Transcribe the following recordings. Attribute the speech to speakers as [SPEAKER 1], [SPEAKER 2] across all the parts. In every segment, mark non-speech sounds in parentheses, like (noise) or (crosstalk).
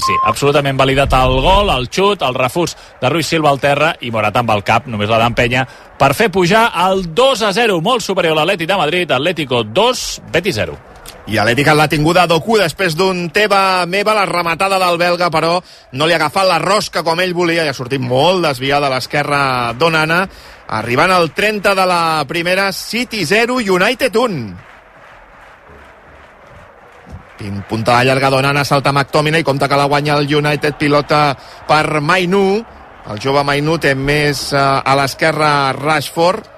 [SPEAKER 1] Sí, absolutament validat el gol, el xut, el refús de Ruiz Silva al terra i Morat amb el cap, només la d'empenya, per fer pujar el 2 a 0, molt superior a l'Atleti de Madrid, Atlético 2, Betis 0.
[SPEAKER 2] I Atlètic l'ha tinguda a Doku després d'un teva meva, la rematada del belga, però no li ha agafat la rosca com ell volia i ha sortit molt desviada a l'esquerra d'Onana, arribant al 30 de la primera, City 0, United 1. Pin, punta de llarga d'Onana, salta McTominay, compta que la guanya el United, pilota per Mainu, el jove Mainu té més eh, a l'esquerra Rashford,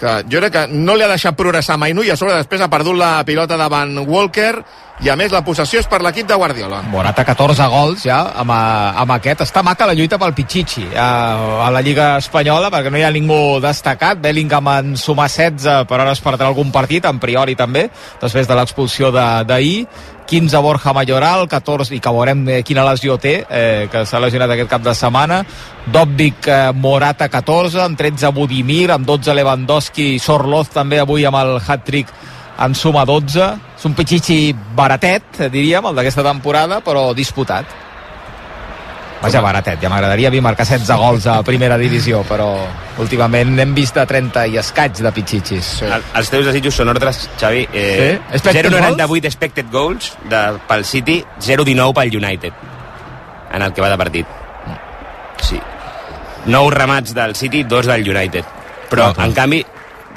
[SPEAKER 2] que jo crec que no li ha deixat progressar Mainu i a sobre després ha perdut la pilota davant Walker i a més la possessió és per l'equip de Guardiola.
[SPEAKER 3] Morata 14 gols ja amb, eh, amb aquest. Està maca la lluita pel Pichichi a, a la Lliga Espanyola perquè no hi ha ningú destacat. Bellingham en suma 16 per ara es perdrà algun partit, en priori també, després de l'expulsió d'ahir. 15 Borja Mayoral, 14, i que veurem eh, quina lesió té, eh, que s'ha lesionat aquest cap de setmana. Dobbik eh, Morata 14, amb 13 Budimir, amb 12 Lewandowski, Sorloz també avui amb el hat-trick en suma 12. És un pitxitxi baratet, diríem, el d'aquesta temporada, però disputat. Vaja, baratet, ja m'agradaria a mi marcar 16 gols a primera divisió, però últimament n'hem vist de 30 i escaig de pitxitxis.
[SPEAKER 4] Sí. El, els teus desitjos són ordres, Xavi. Eh,
[SPEAKER 3] Sí? Expected
[SPEAKER 4] 0,98 expected goals de, pel City, 0,19 pel United en el que va de partit. Sí. 9 remats del City, 2 del United. Però,
[SPEAKER 3] clar.
[SPEAKER 4] en canvi,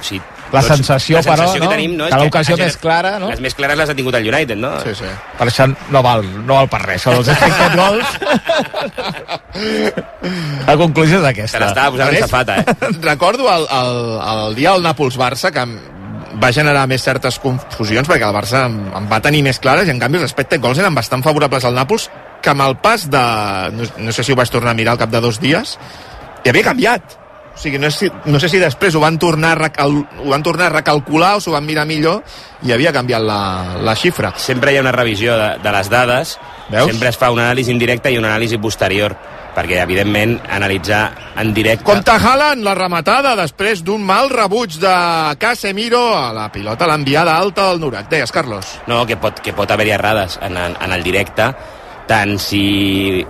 [SPEAKER 4] sí,
[SPEAKER 3] La sensació,
[SPEAKER 4] la sensació
[SPEAKER 3] però,
[SPEAKER 4] que
[SPEAKER 3] no?
[SPEAKER 4] tenim, no?
[SPEAKER 3] Que
[SPEAKER 4] és
[SPEAKER 3] l'ocasió més clara, no?
[SPEAKER 4] Les més clares les ha tingut el United, no?
[SPEAKER 2] Sí, sí.
[SPEAKER 3] Per això no val, no val per res, són els expected (laughs) goals. La conclusió és
[SPEAKER 4] Se
[SPEAKER 3] aquesta.
[SPEAKER 4] l'estava posant en safata, eh? (laughs)
[SPEAKER 2] Recordo el, el, el dia del Nàpols-Barça que va generar més certes confusions perquè el Barça en, en va tenir més clares i en canvi els expected goals eren bastant favorables al Nàpols que amb el pas de... No, no sé si ho vaig tornar a mirar al cap de dos dies i havia canviat o sigui, no, sé, no sé si després ho van tornar a, recal, ho van tornar a recalcular o s'ho van mirar millor i havia canviat la, la xifra
[SPEAKER 4] Sempre hi ha una revisió de, de les dades,
[SPEAKER 2] Veus?
[SPEAKER 4] sempre es fa una anàlisi indirecta i una anàlisi posterior, perquè, evidentment, analitzar en directe...
[SPEAKER 2] Compte Haaland, la rematada després d'un mal rebuig de Casemiro a la pilota l'enviada alta al Nurak. Deies, Carlos.
[SPEAKER 4] No, que pot, que pot haver-hi errades en, en, en el directe, tant si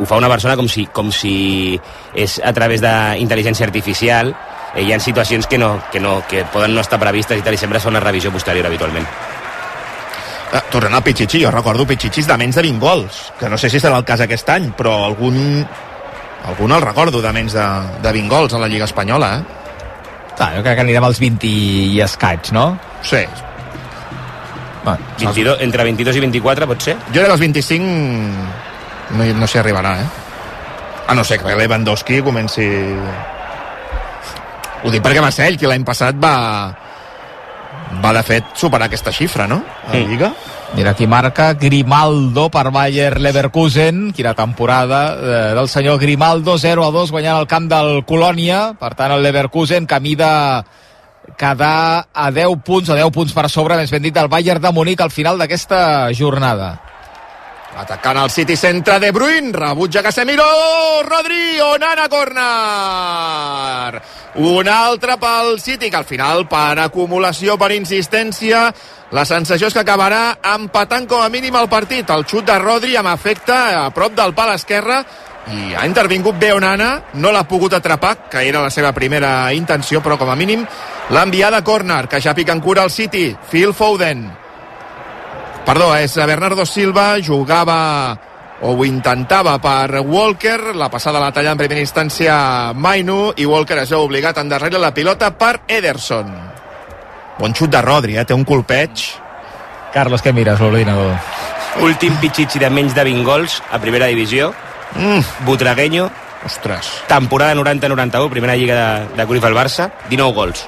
[SPEAKER 4] ho fa una persona com si, com si és a través d'intel·ligència artificial, eh, hi ha situacions que, no, que, no, que poden no estar previstes i tal, i sempre es fa una revisió posterior habitualment.
[SPEAKER 2] Eh, tornant al Pichichi, jo recordo Pichichis de menys de 20 gols, que no sé si serà el cas aquest any, però algun, algun el recordo de menys de, de 20 gols a la Lliga Espanyola, eh?
[SPEAKER 3] Clar, jo crec que anirem als 20 i escaig, no?
[SPEAKER 2] Sí.
[SPEAKER 3] Bueno,
[SPEAKER 4] 22, entre 22 i 24, pot ser?
[SPEAKER 2] Jo crec que els 25 no, no s'hi arribarà, eh? A no ser que Lewandowski comenci... Ho dic perquè Marcell, que l'any passat va va de fet superar aquesta xifra, no? A la. Lliga.
[SPEAKER 3] Mira qui marca Grimaldo per Bayer Leverkusen, quina temporada eh, del senyor Grimaldo, 0 a 2 guanyant el camp del Colònia, per tant el Leverkusen camí de quedar a 10 punts, o 10 punts per sobre, més ben dit, del Bayern de Munic al final d'aquesta jornada.
[SPEAKER 2] Atacant el City centre de Bruyne, rebutja Casemiro, Rodri, Onana, corner! Un altre pel City, que al final, per acumulació, per insistència, la sensació és que acabarà empatant com a mínim el partit. El xut de Rodri amb efecte a prop del pal esquerre i ha intervingut bé Onana, no l'ha pogut atrapar, que era la seva primera intenció, però com a mínim l'ha enviat a córner, que ja pica en cura el City. Phil Foden, Perdó, és Bernardo Silva, jugava o ho intentava per Walker, la passada la talla en primera instància Mainu, i Walker es veu obligat a endarrere la pilota per Ederson. Bon xut de Rodri, eh? té un colpeig.
[SPEAKER 3] Carlos, què mires, l'ordinador?
[SPEAKER 4] Últim pitxitxi de menys de 20 gols a primera divisió,
[SPEAKER 2] Mm,
[SPEAKER 4] Butragueño,
[SPEAKER 2] ostres.
[SPEAKER 4] temporada 90-91, primera lliga de, de Cruyff al Barça, 19 gols.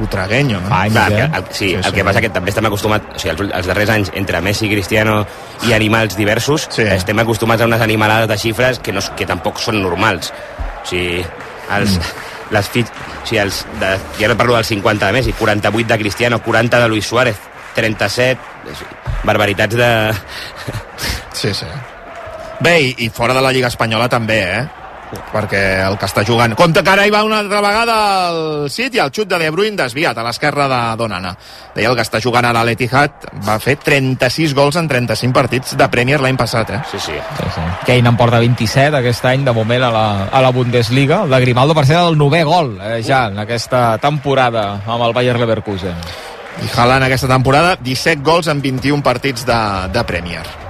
[SPEAKER 2] Butragueño, no?
[SPEAKER 3] Anys,
[SPEAKER 4] Clar,
[SPEAKER 3] eh?
[SPEAKER 4] el, el, sí,
[SPEAKER 2] Sí,
[SPEAKER 4] el
[SPEAKER 2] sí.
[SPEAKER 4] que passa que també estem acostumats, o sigui, els, els darrers anys, entre Messi, Cristiano i animals diversos,
[SPEAKER 2] Sí.
[SPEAKER 4] estem acostumats a unes animalades de xifres que, no, que tampoc són normals. O sigui, els, mm. les fit, o sigui, els de, ja no parlo dels 50 de Messi, 48 de Cristiano, 40 de Luis Suárez, 37, barbaritats de...
[SPEAKER 2] Sí, sí. Bé, i, i fora de la Lliga Espanyola també, eh? Perquè el que està jugant... Compte que ara hi va una altra vegada el City, el xut de De Bruyne desviat a l'esquerra de Donana. Deia el que està jugant ara l'Etihad va fer 36 gols en 35 partits de Premier l'any passat, eh?
[SPEAKER 4] Sí, sí.
[SPEAKER 3] Sí, sí. Kane en porta 27 aquest any, de moment, a la, a la Bundesliga. La Grimaldo, per ser el novè gol, eh, ja, en aquesta temporada amb el Bayer Leverkusen.
[SPEAKER 2] I Haaland aquesta temporada 17 gols en 21 partits de, de Premier.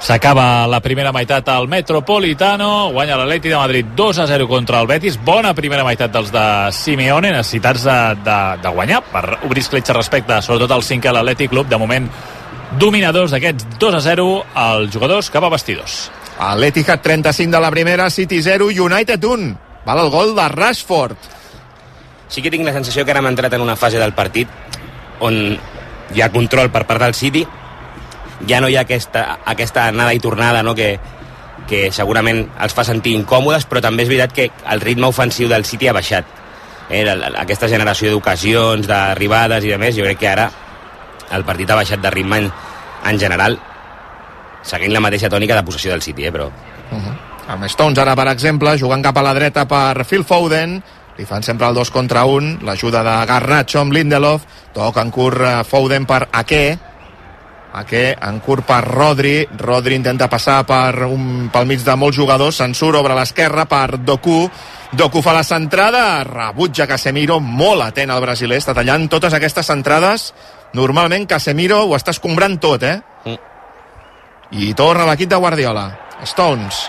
[SPEAKER 1] S'acaba la primera meitat al Metropolitano, guanya l'Atleti de Madrid 2 a 0 contra el Betis. Bona primera meitat dels de Simeone, necessitats de, de, de guanyar per obrir escletxa respecte, sobretot al 5 a l'Atleti Club. De moment, dominadors d'aquests 2 a 0 els jugadors cap a vestidors.
[SPEAKER 2] A l'Etihad 35 de la primera, City 0, United 1. Val el gol de Rashford.
[SPEAKER 4] Sí que tinc la sensació que ara hem entrat en una fase del partit on hi ha control per part del City, ja no hi ha aquesta, aquesta anada i tornada no? que, que segurament els fa sentir incòmodes, però també és veritat que el ritme ofensiu del City ha baixat. Eh, aquesta generació d'ocasions, d'arribades i de més, jo crec que ara el partit ha baixat de ritme en, en general, seguint la mateixa tònica de possessió del City, eh, però...
[SPEAKER 2] Uh -huh. Amb Stones ara, per exemple, jugant cap a la dreta per Phil Foden, li fan sempre el 2 contra 1, l'ajuda de Garnacho amb Lindelof, toca en curt eh, Foden per Ake, Ake en curt per Rodri, Rodri intenta passar per un, pel mig de molts jugadors, se'n surt obre l'esquerra per Doku, Doku fa la centrada, rebutja Casemiro, molt atent el brasiler, està tallant totes aquestes centrades, normalment Casemiro ho està escombrant tot, eh? Mm. I torna l'equip de Guardiola. Stones.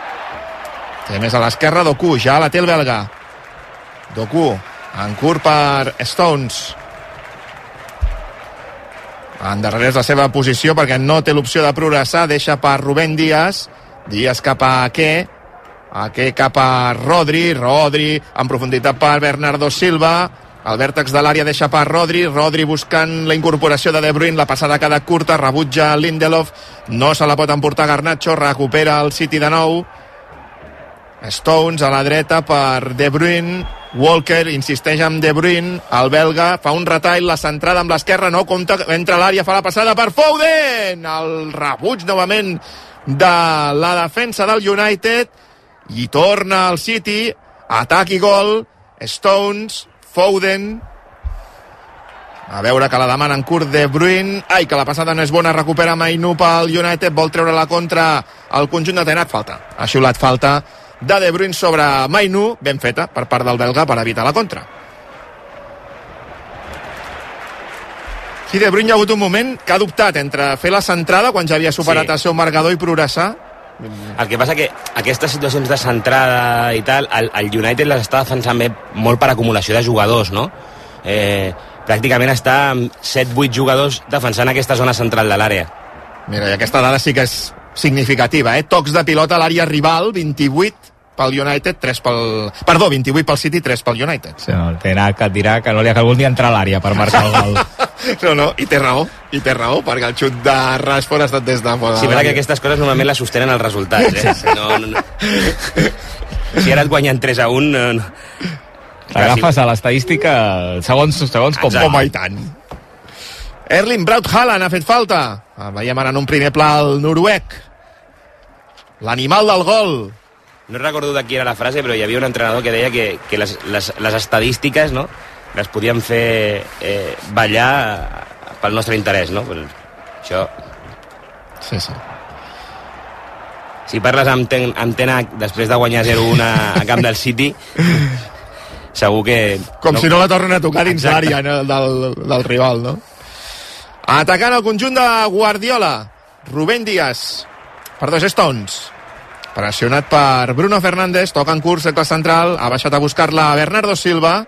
[SPEAKER 2] Té més a l'esquerra Doku, ja la té el belga. Doku, en curt per Stones endarrereix la seva posició perquè no té l'opció de progressar, deixa per Rubén Díaz, Díaz cap a Ake, Ake cap a Rodri, Rodri en profunditat per Bernardo Silva, el vèrtex de l'àrea deixa per Rodri, Rodri buscant la incorporació de De Bruyne, la passada cada curta, rebutja Lindelof, no se la pot emportar Garnacho, recupera el City de nou, Stones a la dreta per De Bruyne, Walker insisteix amb De Bruyne, el belga fa un retall, la centrada amb l'esquerra, no compta, entra l'àrea, fa la passada per Foden! El rebuig novament de la defensa del United i torna al City, atac i gol, Stones, Foden, a veure que la demana en curt de Bruyne. Ai, que la passada no és bona, recupera Mainu pel United, vol treure la contra el conjunt de Tenat, falta. Ha xiulat falta de De Bruyne sobre Mainu, ben feta per part del belga per evitar la contra. Sí, De Bruyne hi ha hagut un moment que ha dubtat entre fer la centrada quan ja havia superat sí. el seu marcador i progressar
[SPEAKER 4] el que passa que aquestes situacions de centrada i tal, el, el United les està defensant bé molt per acumulació de jugadors, no? Eh, pràcticament està amb 7-8 jugadors defensant aquesta zona central de l'àrea.
[SPEAKER 2] Mira, i aquesta dada sí que és significativa, eh? Tocs de pilota a l'àrea rival, 28 pel United, 3 pel... Perdó, 28 pel City, 3 pel United.
[SPEAKER 3] Sí, no, el Tenac et dirà que no li ha calgut ni entrar a l'àrea per marcar el gol. (laughs)
[SPEAKER 2] no, no, i té raó, i té raó, perquè el xut de Rashford ha estat des de fora.
[SPEAKER 4] Sí, però que aquestes coses normalment les sostenen els resultats, eh? No, no, no. Si ara et guanyen 3 a 1... No, no.
[SPEAKER 3] T'agafes a l'estadística segons, segons com...
[SPEAKER 2] Home, i tant. Erling Braut Haaland ha fet falta. Ah, veiem ara en un primer pla el noruec. L'animal del gol
[SPEAKER 4] no recordo de qui era la frase, però hi havia un entrenador que deia que, que les, les, les estadístiques no, les podien fer eh, ballar pel nostre interès, no? Pues això...
[SPEAKER 2] Sí, sí.
[SPEAKER 4] Si parles amb, ten, amb Tenac després de guanyar 0-1 a, camp del City, segur que...
[SPEAKER 2] Com no... si no la tornen a tocar dins l'àrea no, del, del rival, no? Atacant el conjunt de Guardiola. Rubén Díaz. Perdó, Stones. Pressionat per Bruno Fernández, toca en curs, cercle central, ha baixat a buscar-la Bernardo Silva,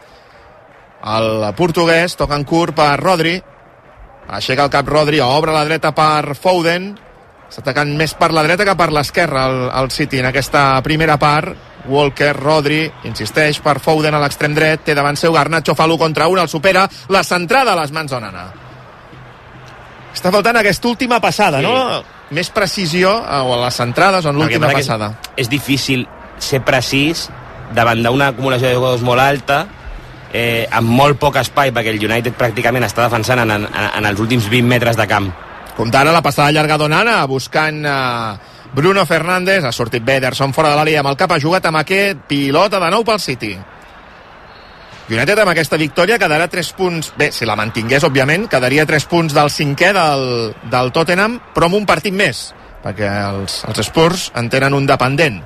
[SPEAKER 2] el portuguès, toca en curt per Rodri, aixeca el cap Rodri, obre la dreta per Foden, està atacant més per la dreta que per l'esquerra el, el City en aquesta primera part, Walker, Rodri, insisteix per Foden a l'extrem dret, té davant seu Garnacho, fa l'1 contra 1, el supera, la centrada a les mans d'Onana. Està faltant aquesta última passada, sí. no? Més precisió o a les centrades o en l'última passada.
[SPEAKER 4] És, difícil ser precís davant d'una acumulació de jugadors molt alta eh, amb molt poc espai perquè el United pràcticament està defensant en, en, en els últims 20 metres de camp
[SPEAKER 2] Comptant a la passada llarga d'Onana, buscant uh, Bruno Fernández, ha sortit bé Ederson fora de l'àrea amb el cap, ha jugat amb aquest pilota de nou pel City. United amb aquesta victòria quedarà 3 punts, bé, si la mantingués, òbviament, quedaria 3 punts del cinquè del, del Tottenham, però amb un partit més, perquè els, els Spurs en tenen un dependent.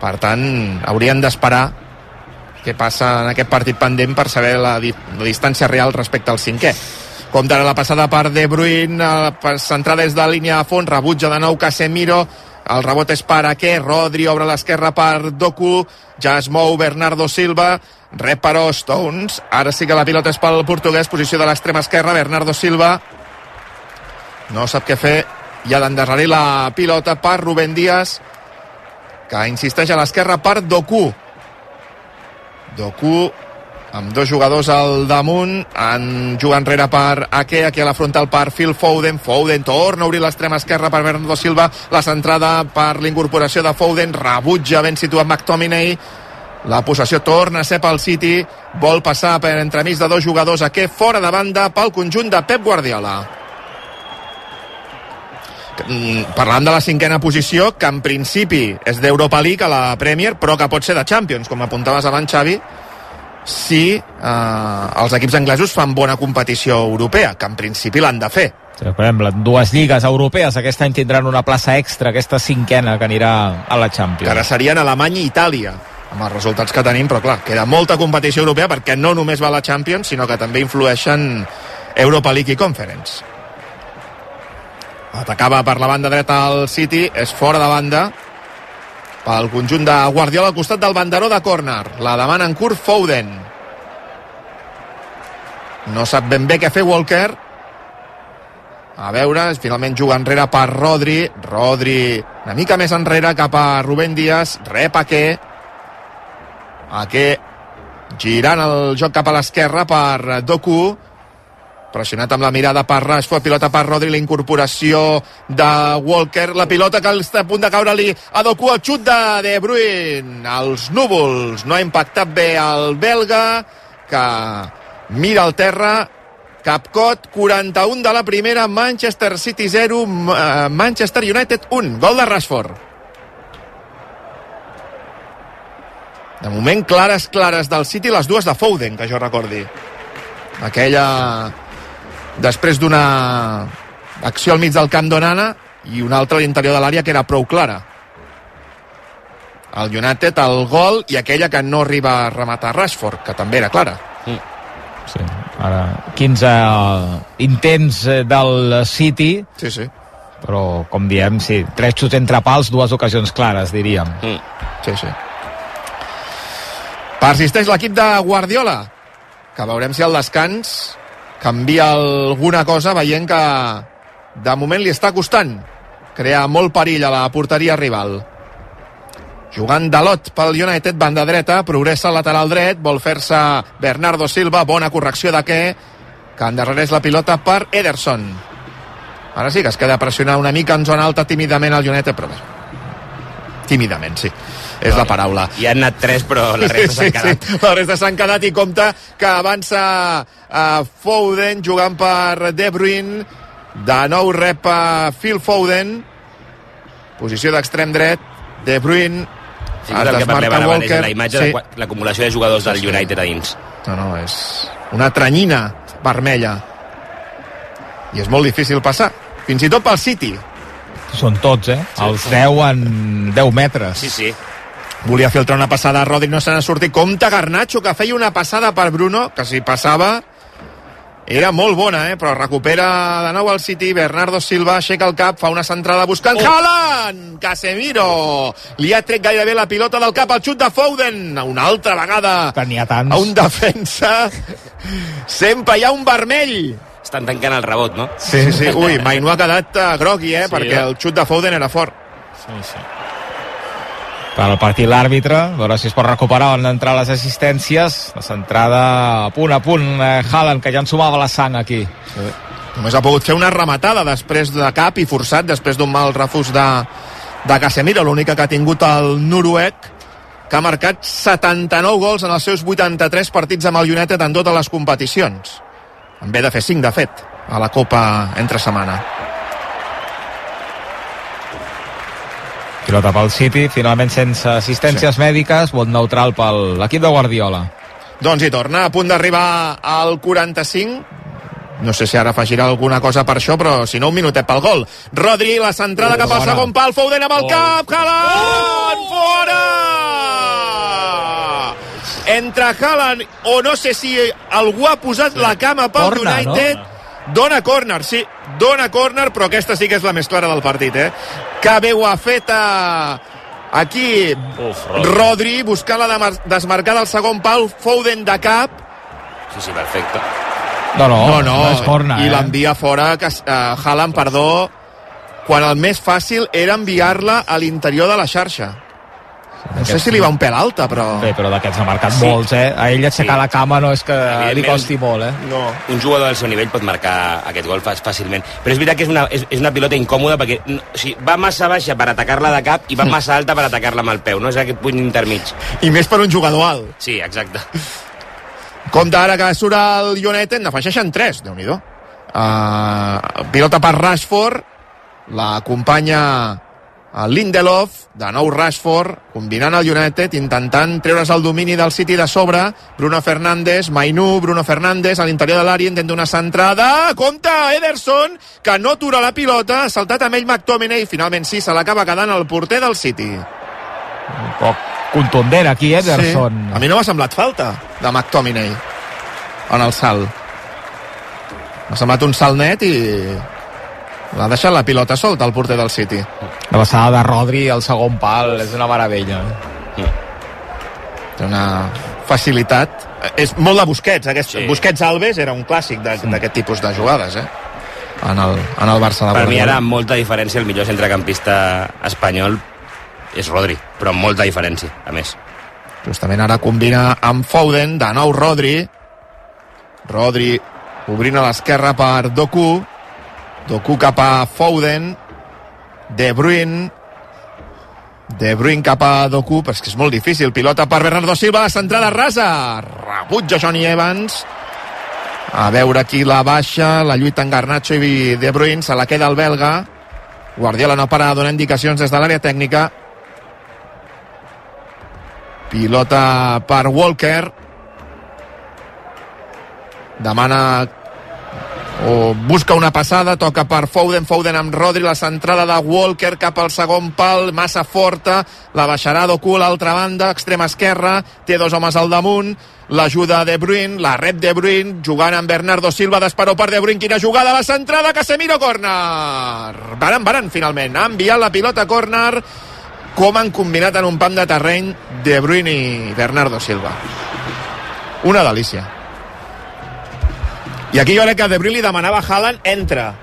[SPEAKER 2] Per tant, haurien d'esperar què passa en aquest partit pendent per saber la, la distància real respecte al cinquè. Compte la passada per De Bruyne, per centrar des de línia a fons, rebutja de nou Casemiro, el rebot és per Ake, Rodri obre l'esquerra per Doku, ja es mou Bernardo Silva, rep però Stones, ara sí que la pilota és pel portuguès, posició de l'extrema esquerra, Bernardo Silva, no sap què fer, i ha d'endarrerir la pilota per Rubén Díaz, que insisteix a l'esquerra per Doku. Doku amb dos jugadors al damunt, en juga enrere per Ake, aquí a la frontal per Phil Foden, Foden torna a obrir l'extrema esquerra per Bernardo Silva, la centrada per l'incorporació de Foden, rebutja ben situat McTominay, la possessió torna a ser pel City, vol passar per entremig de dos jugadors, Ake fora de banda pel conjunt de Pep Guardiola. Mm, parlant de la cinquena posició, que en principi és d'Europa League a la Premier, però que pot ser de Champions, com apuntaves abans, Xavi, si eh, els equips anglesos fan bona competició europea, que en principi l'han de fer.
[SPEAKER 3] Per exemple, dues lligues europees aquest any tindran una plaça extra, aquesta cinquena que anirà a la Champions.
[SPEAKER 2] Que ara serien Alemanya i Itàlia, amb els resultats que tenim, però clar, queda molta competició europea perquè no només va a la Champions, sinó que també influeixen Europa League i Conference. Atacava per la banda dreta al City, és fora de banda, pel conjunt de Guardiola al costat del banderó de córner. La demana en curt Foden. No sap ben bé què fer Walker. A veure, finalment juga enrere per Rodri. Rodri una mica més enrere cap a Rubén Díaz. Rep Ake. Ake girant el joc cap a l'esquerra per Doku pressionat amb la mirada per Rashford, pilota per Rodri, la incorporació de Walker, la pilota que està a punt de caure-li a Doku, el xut de De Bruyne, els núvols, no ha impactat bé el belga, que mira al terra, Capcot, 41 de la primera, Manchester City 0, Manchester United 1, gol de Rashford. De moment, clares, clares del City, les dues de Foden, que jo recordi. Aquella després d'una acció al mig del camp d'Onana i una altra a l'interior de l'àrea que era prou clara. El United, el gol i aquella que no arriba a rematar Rashford, que també era clara.
[SPEAKER 3] Mm. Sí, ara 15 intents eh, del City
[SPEAKER 2] sí, sí.
[SPEAKER 3] però com diem, sí, tres xuts entre pals dues ocasions clares, diríem
[SPEAKER 2] mm. sí, sí persisteix l'equip de Guardiola que veurem si al descans canvia alguna cosa veient que de moment li està costant. Crear molt perill a la porteria rival. Jugant de lot pel United, banda dreta, progressa al lateral dret, vol fer-se Bernardo Silva, bona correcció de què, que endarrereix la pilota per Ederson. Ara sí que es queda pressionar una mica en zona alta tímidament al United, però bé, tímidament, sí és la paraula.
[SPEAKER 4] Hi han anat tres, però la resta s'han sí, quedat.
[SPEAKER 2] Sí, la resta s'han quedat i compta que avança uh, Foden jugant per De Bruyne. De nou rep uh, Phil Foden. Posició d'extrem dret. De Bruyne.
[SPEAKER 4] Sí, és el que parlem ara mateix, la imatge sí. de l'acumulació de jugadors del United a dins.
[SPEAKER 2] No, no, és una tranyina vermella. I és molt difícil passar. Fins i tot pel City.
[SPEAKER 3] Són tots, eh? Sí, Els 10 en 10 metres.
[SPEAKER 4] Sí, sí.
[SPEAKER 2] Volia filtrar una passada a Rodri, no se n'ha sortit. Compte Garnacho, que feia una passada per Bruno, que si passava era molt bona, eh? però recupera de nou el City, Bernardo Silva aixeca el cap, fa una centrada buscant oh. Haaland! Casemiro! Li ha tret gairebé la pilota del cap al xut de Foden, una altra vegada
[SPEAKER 3] Tenia tants.
[SPEAKER 2] a un defensa sempre hi ha un vermell
[SPEAKER 4] estan tancant el rebot, no?
[SPEAKER 2] Sí, sí, ui, mai no ha quedat uh, grogui, eh? Sí, perquè eh? el xut de Foden era fort.
[SPEAKER 3] Sí, sí. Per al partit l'àrbitre, a veure si es pot recuperar on entrar les assistències. La centrada a punt a punt, eh, Haaland, que ja ensumava la sang aquí. Sí.
[SPEAKER 2] Només ha pogut fer una rematada després de cap i forçat, després d'un mal refús de, de Casemiro, l'única que ha tingut el noruec que ha marcat 79 gols en els seus 83 partits amb el United en totes les competicions. En ve de fer 5, de fet, a la Copa entre setmana.
[SPEAKER 3] Pilota pel City, finalment sense assistències sí. mèdiques, vot neutral pel l'equip de Guardiola.
[SPEAKER 2] Doncs hi torna, a punt d'arribar al 45. No sé si ara afegirà alguna cosa per això, però si no, un minutet pel gol. Rodri, la centrada oh, cap al segon pal, Foden amb el oh. cap, Haaland, oh. fora! Entre Haaland o no sé si algú ha posat la cama pel Corna, United, no? Dona córner, sí, dona córner, però aquesta sí que és la més clara del partit, eh? Que bé ho ha fet a... Aquí Uf, Rodri. Rodri buscant la desmarcada al segon pal, Foden de cap.
[SPEAKER 4] Sí, sí, perfecte.
[SPEAKER 3] No, no,
[SPEAKER 2] no, no.
[SPEAKER 3] no és corna,
[SPEAKER 2] I
[SPEAKER 3] eh?
[SPEAKER 2] l'envia fora, que, uh, Haaland, perdó, quan el més fàcil era enviar-la a l'interior de la xarxa. No sé si li va un pèl alta, però...
[SPEAKER 3] Bé, però d'aquests ha marcat sí. molts, eh? A ell aixecar sí. la cama no és que li costi molt, eh?
[SPEAKER 4] No. Un jugador del seu nivell pot marcar aquest gol fàcilment. Però és veritat que és una, és, és una pilota incòmoda perquè o sigui, va massa baixa per atacar-la de cap i va (laughs) massa alta per atacar-la amb el peu. No és aquest punt intermig.
[SPEAKER 2] I més per un jugador alt.
[SPEAKER 4] Sí, exacte.
[SPEAKER 2] Compte ara que surt el United, n'afegeixen 3, déu nhi uh, Pilota per Rashford, l'acompanya el Lindelof, de nou Rashford, combinant el United, intentant treure's el domini del City de sobre, Bruno Fernández, Mainú, Bruno Fernández, a l'interior de l'àrea, intenta una centrada, compte, Ederson, que no atura la pilota, ha saltat amb ell McTominay, finalment sí, se l'acaba quedant el porter del City.
[SPEAKER 3] Un poc contundent aquí, Ederson.
[SPEAKER 2] Sí. A mi no m'ha semblat falta de McTominay en el salt. M'ha semblat un salt net i L'ha deixat la pilota solta el porter del City.
[SPEAKER 3] La passada de Rodri al segon pal és una meravella.
[SPEAKER 2] Té una facilitat. És molt de Busquets. Aquest, sí. Busquets Alves era un clàssic d'aquest sí. tipus de jugades, eh? En el, en el Barça de
[SPEAKER 4] Per mi ara, amb molta diferència, el millor centrecampista espanyol és Rodri, però amb molta diferència, a més.
[SPEAKER 2] Justament ara combina amb Foden, de nou Rodri. Rodri obrint a l'esquerra per Doku Doku cap a Foden. De Bruyne. De Bruyne cap a Doku, però és que és molt difícil. Pilota per Bernardo Silva, la centrada rasa. Rebutja Johnny Evans. A veure qui la baixa, la lluita en Garnacho i De Bruyne, se la queda el belga. Guardiola no para donar indicacions des de l'àrea tècnica. Pilota per Walker. Demana o busca una passada, toca per Foden, Foden amb Rodri, la centrada de Walker cap al segon pal, massa forta, la baixarà Doku a l'altra banda, extrema esquerra, té dos homes al damunt, l'ajuda de Bruyne, la rep de Bruyne, jugant amb Bernardo Silva, d'esperó per de Bruyne, quina jugada, la centrada, Casemiro, córner! Baran, baran, finalment, ha enviat la pilota córner, com han combinat en un pam de terreny de Bruyne i Bernardo Silva. Una delícia. I aquí jo crec que De Bruyne li demanava a Haaland, entra.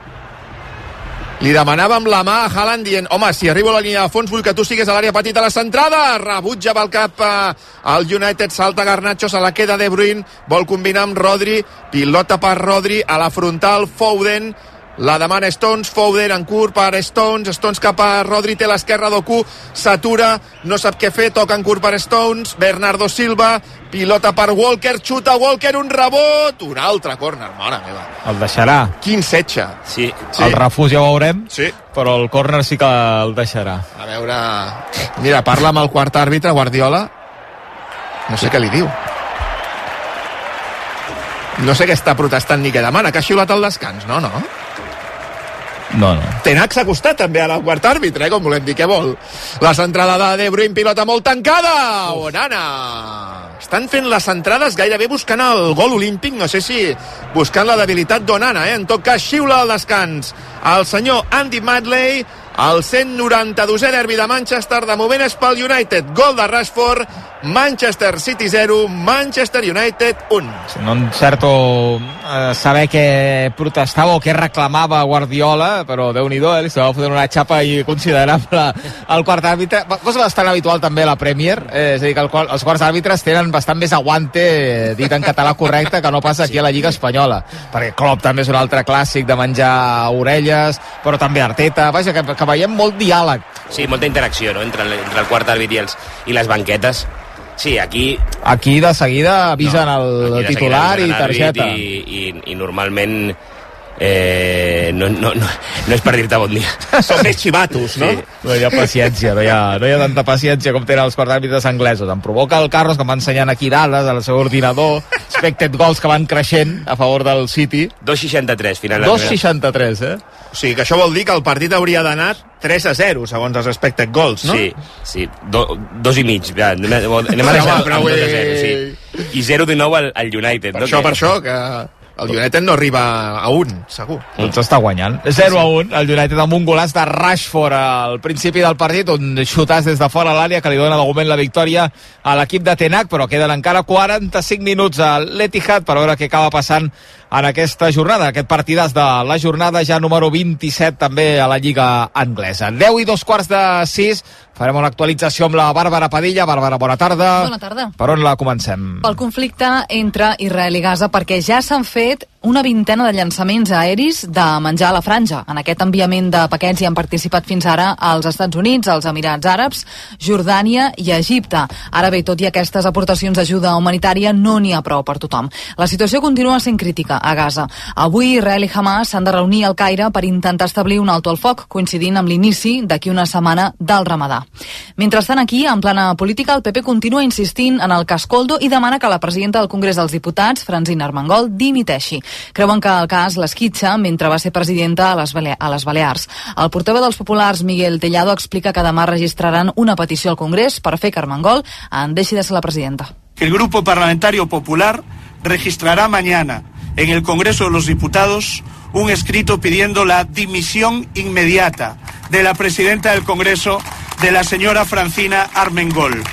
[SPEAKER 2] Li demanava amb la mà a Haaland dient home, si arribo a la línia de fons vull que tu sigues a l'àrea petita a la centrada. Rebutja pel cap eh, el United, salta Garnacho, se la queda De Bruyne, vol combinar amb Rodri, pilota per Rodri, a la frontal Foden, la demana Stones, Foden en curt per Stones, Stones cap a Rodri, té l'esquerra d'Oku, s'atura, no sap què fer, toca en curt per Stones, Bernardo Silva, pilota per Walker, xuta Walker, un rebot, un altre córner, mare meva.
[SPEAKER 3] El deixarà.
[SPEAKER 2] Quin setge.
[SPEAKER 4] Sí.
[SPEAKER 3] sí. El refús ja ho veurem,
[SPEAKER 2] sí.
[SPEAKER 3] però el córner sí que el deixarà.
[SPEAKER 2] A veure... Mira, parla amb el quart àrbitre, Guardiola, no sé què li diu. No sé què està protestant ni què demana, que ha xiulat el descans, no, no?
[SPEAKER 3] No, no.
[SPEAKER 2] Tenac s'ha acostat també a la quart àrbitre, eh, com volem dir, què vol? La centrada de De Bruyne, pilota molt tancada! Onana! Estan fent les centrades gairebé buscant el gol olímpic, no sé si buscant la debilitat d'Onana, eh? En tot cas, xiula al descans el senyor Andy Madley, el 192è derbi de Manchester, de moment és pel United, gol de Rashford, Manchester City 0, Manchester United 1.
[SPEAKER 3] Sí, no encerto eh, saber què protestava o què reclamava Guardiola, però déu nhi eh, li estava fotent una xapa i considerable al quart àrbitre. Cosa bastant habitual també a la Premier, eh, és a dir, que el, els quarts àrbitres tenen bastant més aguante, eh, dit en català correcte, que no passa aquí a la Lliga Espanyola. Perquè Klopp també és un altre clàssic de menjar orelles, però també Arteta. Vaja, que, que veiem molt diàleg.
[SPEAKER 4] Sí, molta interacció no? entre, el, entre el quart àrbit i, els, i les banquetes. Sí, aquí...
[SPEAKER 3] Aquí de seguida avisen no, el titular i targeta.
[SPEAKER 4] I, i, i normalment eh, no, no, no, no és per dir-te bon dia. (laughs)
[SPEAKER 2] Són més xivatos, no? Sí.
[SPEAKER 3] No hi ha paciència, no hi ha, no hi ha tanta paciència com tenen els quartàrbitres anglesos. Em provoca el Carlos, que m'ha ensenyant aquí dades al seu ordinador, expected goals que van creixent a favor del City.
[SPEAKER 4] 2,63, final.
[SPEAKER 3] 2,63, eh?
[SPEAKER 2] O sigui que això vol dir que el partit hauria d'anar 3 a 0, segons els expected goals, no?
[SPEAKER 4] Sí, sí, Do, dos i mig. Ja, anem a deixar amb 2 a 0, sí. I 0 de nou al, al United.
[SPEAKER 2] Per no? això, que... per això, que el United no arriba a un, segur.
[SPEAKER 3] Doncs està guanyant. 0 a 1, el United amb un golaç de Rashford al principi del partit, un xutàs des de fora l'àrea que li dona de moment la victòria a l'equip de Tenac, però queden encara 45 minuts a l'Etihad per veure què acaba passant en aquesta jornada, aquest partidàs de la jornada ja número 27 també a la Lliga Anglesa. 10 i dos quarts de 6, farem una actualització amb la Bàrbara Padilla. Bàrbara, bona tarda.
[SPEAKER 5] Bona tarda.
[SPEAKER 3] Per on la comencem?
[SPEAKER 5] Pel conflicte entre Israel i Gaza, perquè ja s'han fet una vintena de llançaments aeris de menjar a la franja. En aquest enviament de paquets hi han participat fins ara els Estats Units, els Emirats Àrabs, Jordània i Egipte. Ara bé, tot i aquestes aportacions d'ajuda humanitària, no n'hi ha prou per tothom. La situació continua sent crítica a Gaza. Avui Israel i Hamas s'han de reunir al Caire per intentar establir un alto al foc, coincidint amb l'inici d'aquí una setmana del Ramadà. Mentrestant aquí, en plana política, el PP continua insistint en el cas Coldo i demana que la presidenta del Congrés dels Diputats, Francina Armengol, dimiteixi. Creuen que el cas l'esquitxa mentre va ser presidenta a les, Bale a les Balears. El portaveu dels populars, Miguel Tellado, explica que demà registraran una petició al Congrés per fer que Armengol en deixi de ser la presidenta.
[SPEAKER 6] El Grupo Parlamentario Popular registrará mañana en el Congreso de los Diputados un escrito pidiendo la dimisión inmediata de la presidenta del Congreso, de la señora Francina Armengol.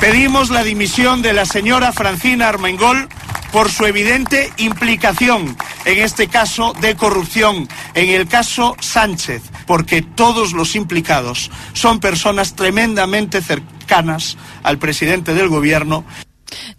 [SPEAKER 6] Pedimos la dimisión de la señora Francina Armengol por su evidente implicación en este caso de corrupción, en el caso Sánchez, porque todos los implicados son personas tremendamente cercanas al presidente del gobierno.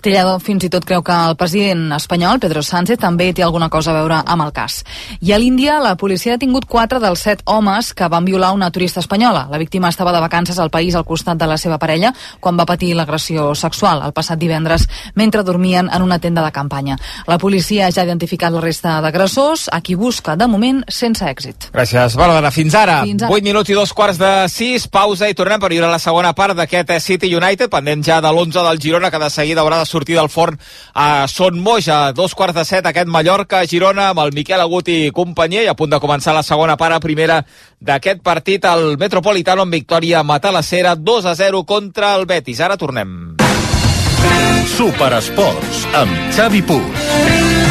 [SPEAKER 5] Tellado fins i tot creu que el president espanyol, Pedro Sánchez, també té alguna cosa a veure amb el cas. I a l'Índia, la policia ha tingut quatre dels set homes que van violar una turista espanyola. La víctima estava de vacances al país al costat de la seva parella quan va patir l'agressió sexual el passat divendres mentre dormien en una tenda de campanya. La policia ja ha identificat la resta d'agressors, a qui busca, de moment, sense èxit.
[SPEAKER 3] Gràcies, Bàrbara. Fins ara. Fins ara. 8 minuts i dos quarts de 6, pausa i tornem per viure la segona part d'aquest City United, pendent ja de l'11 del Girona, que de seguida haurà de sortir del forn a Son Moix a dos quarts de set aquest Mallorca-Girona amb el Miquel Agut i companyia i a punt de començar la segona part a primera d'aquest partit al Metropolitano amb victòria matalassera 2 a 0 contra el Betis. Ara tornem.
[SPEAKER 7] Superesports amb Xavi Puig.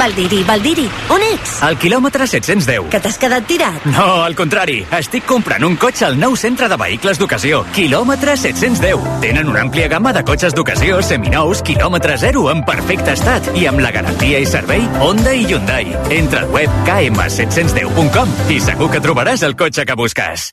[SPEAKER 8] Valdiri, Valdiri, on ets?
[SPEAKER 9] Al quilòmetre 710.
[SPEAKER 8] Que t'has quedat tirat?
[SPEAKER 9] No, al contrari. Estic comprant un cotxe al nou centre de vehicles d'ocasió. Quilòmetre 710. Tenen una àmplia gamma de cotxes d'ocasió, seminous, quilòmetre zero, en perfecte estat i amb la garantia i servei Honda i Hyundai. Entra al web km710.com i segur que trobaràs el cotxe que busques.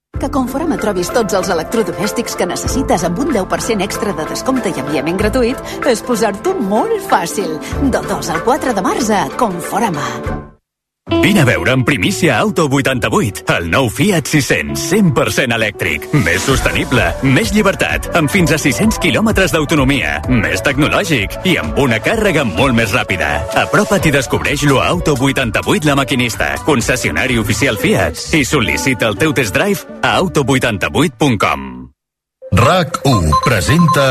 [SPEAKER 10] Que Conforama trobis tots els electrodomèstics que necessites amb un 10% extra de descompte i enviament gratuït és posar-t'ho molt fàcil. De 2 al 4 de març a Conforama.
[SPEAKER 9] Vine a veure en primícia Auto 88, el nou Fiat 600, 100% elèctric. Més sostenible, més llibertat, amb fins a 600 quilòmetres d'autonomia, més tecnològic i amb una càrrega molt més ràpida. Apropa't i descobreix-lo a Auto 88 La Maquinista, concessionari oficial Fiat, i sol·licita el teu test drive a auto88.com.
[SPEAKER 7] RAC1 presenta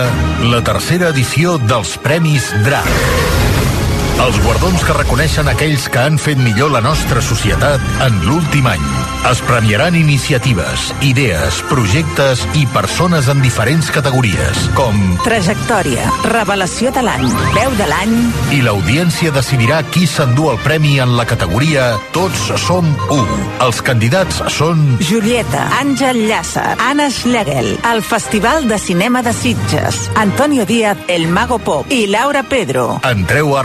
[SPEAKER 7] la tercera edició dels Premis DRAC. Els guardons que reconeixen aquells que han fet millor la nostra societat en l'últim any. Es premiaran iniciatives, idees, projectes i persones en diferents categories, com...
[SPEAKER 11] Trajectòria, revelació de l'any, veu de l'any...
[SPEAKER 7] I l'audiència decidirà qui s'endú el premi en la categoria Tots som u. Els candidats són...
[SPEAKER 11] Julieta, Àngel Llàcer, Anna Schlegel, el Festival de Cinema de Sitges, Antonio Díaz, El Mago Pop i Laura Pedro.
[SPEAKER 7] Entreu a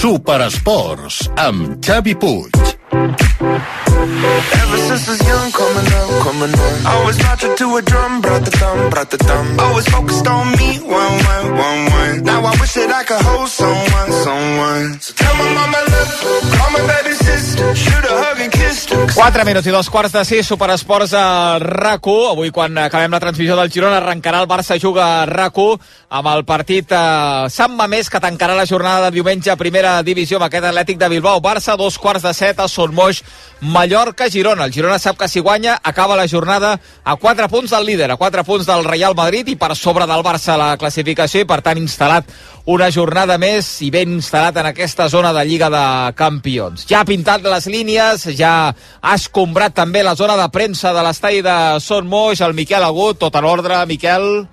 [SPEAKER 7] Superesports amb Xavi Puig.
[SPEAKER 12] Ever since I was young, coming up, coming up. Always marching to a drum, brought the thumb, brought the thumb. Always focused on me, one, one, one, one. Now I wish that I could hold someone, someone. So tell my mama love, call my baby sister,
[SPEAKER 3] 4 minuts i dos quarts de 6, Superesports a rac Avui, quan acabem la transmissió del Girona, arrencarà el Barça Juga a rac amb el partit eh, Sant Mamés, que tancarà la jornada de diumenge a primera divisió amb aquest Atlètic de Bilbao. Barça, dos quarts de set a Son Moix, Mallorca, Girona. El Girona sap que si guanya acaba la jornada a 4 punts del líder, a 4 punts del Real Madrid i per sobre del Barça la classificació i per tant instal·lat una jornada més i ben instal·lat en aquesta zona de Lliga de Campions. Ja ha pintat les línies, ja ha escombrat també la zona de premsa de l'estadi de Son Moix, el Miquel Agut, tot en ordre, Miquel?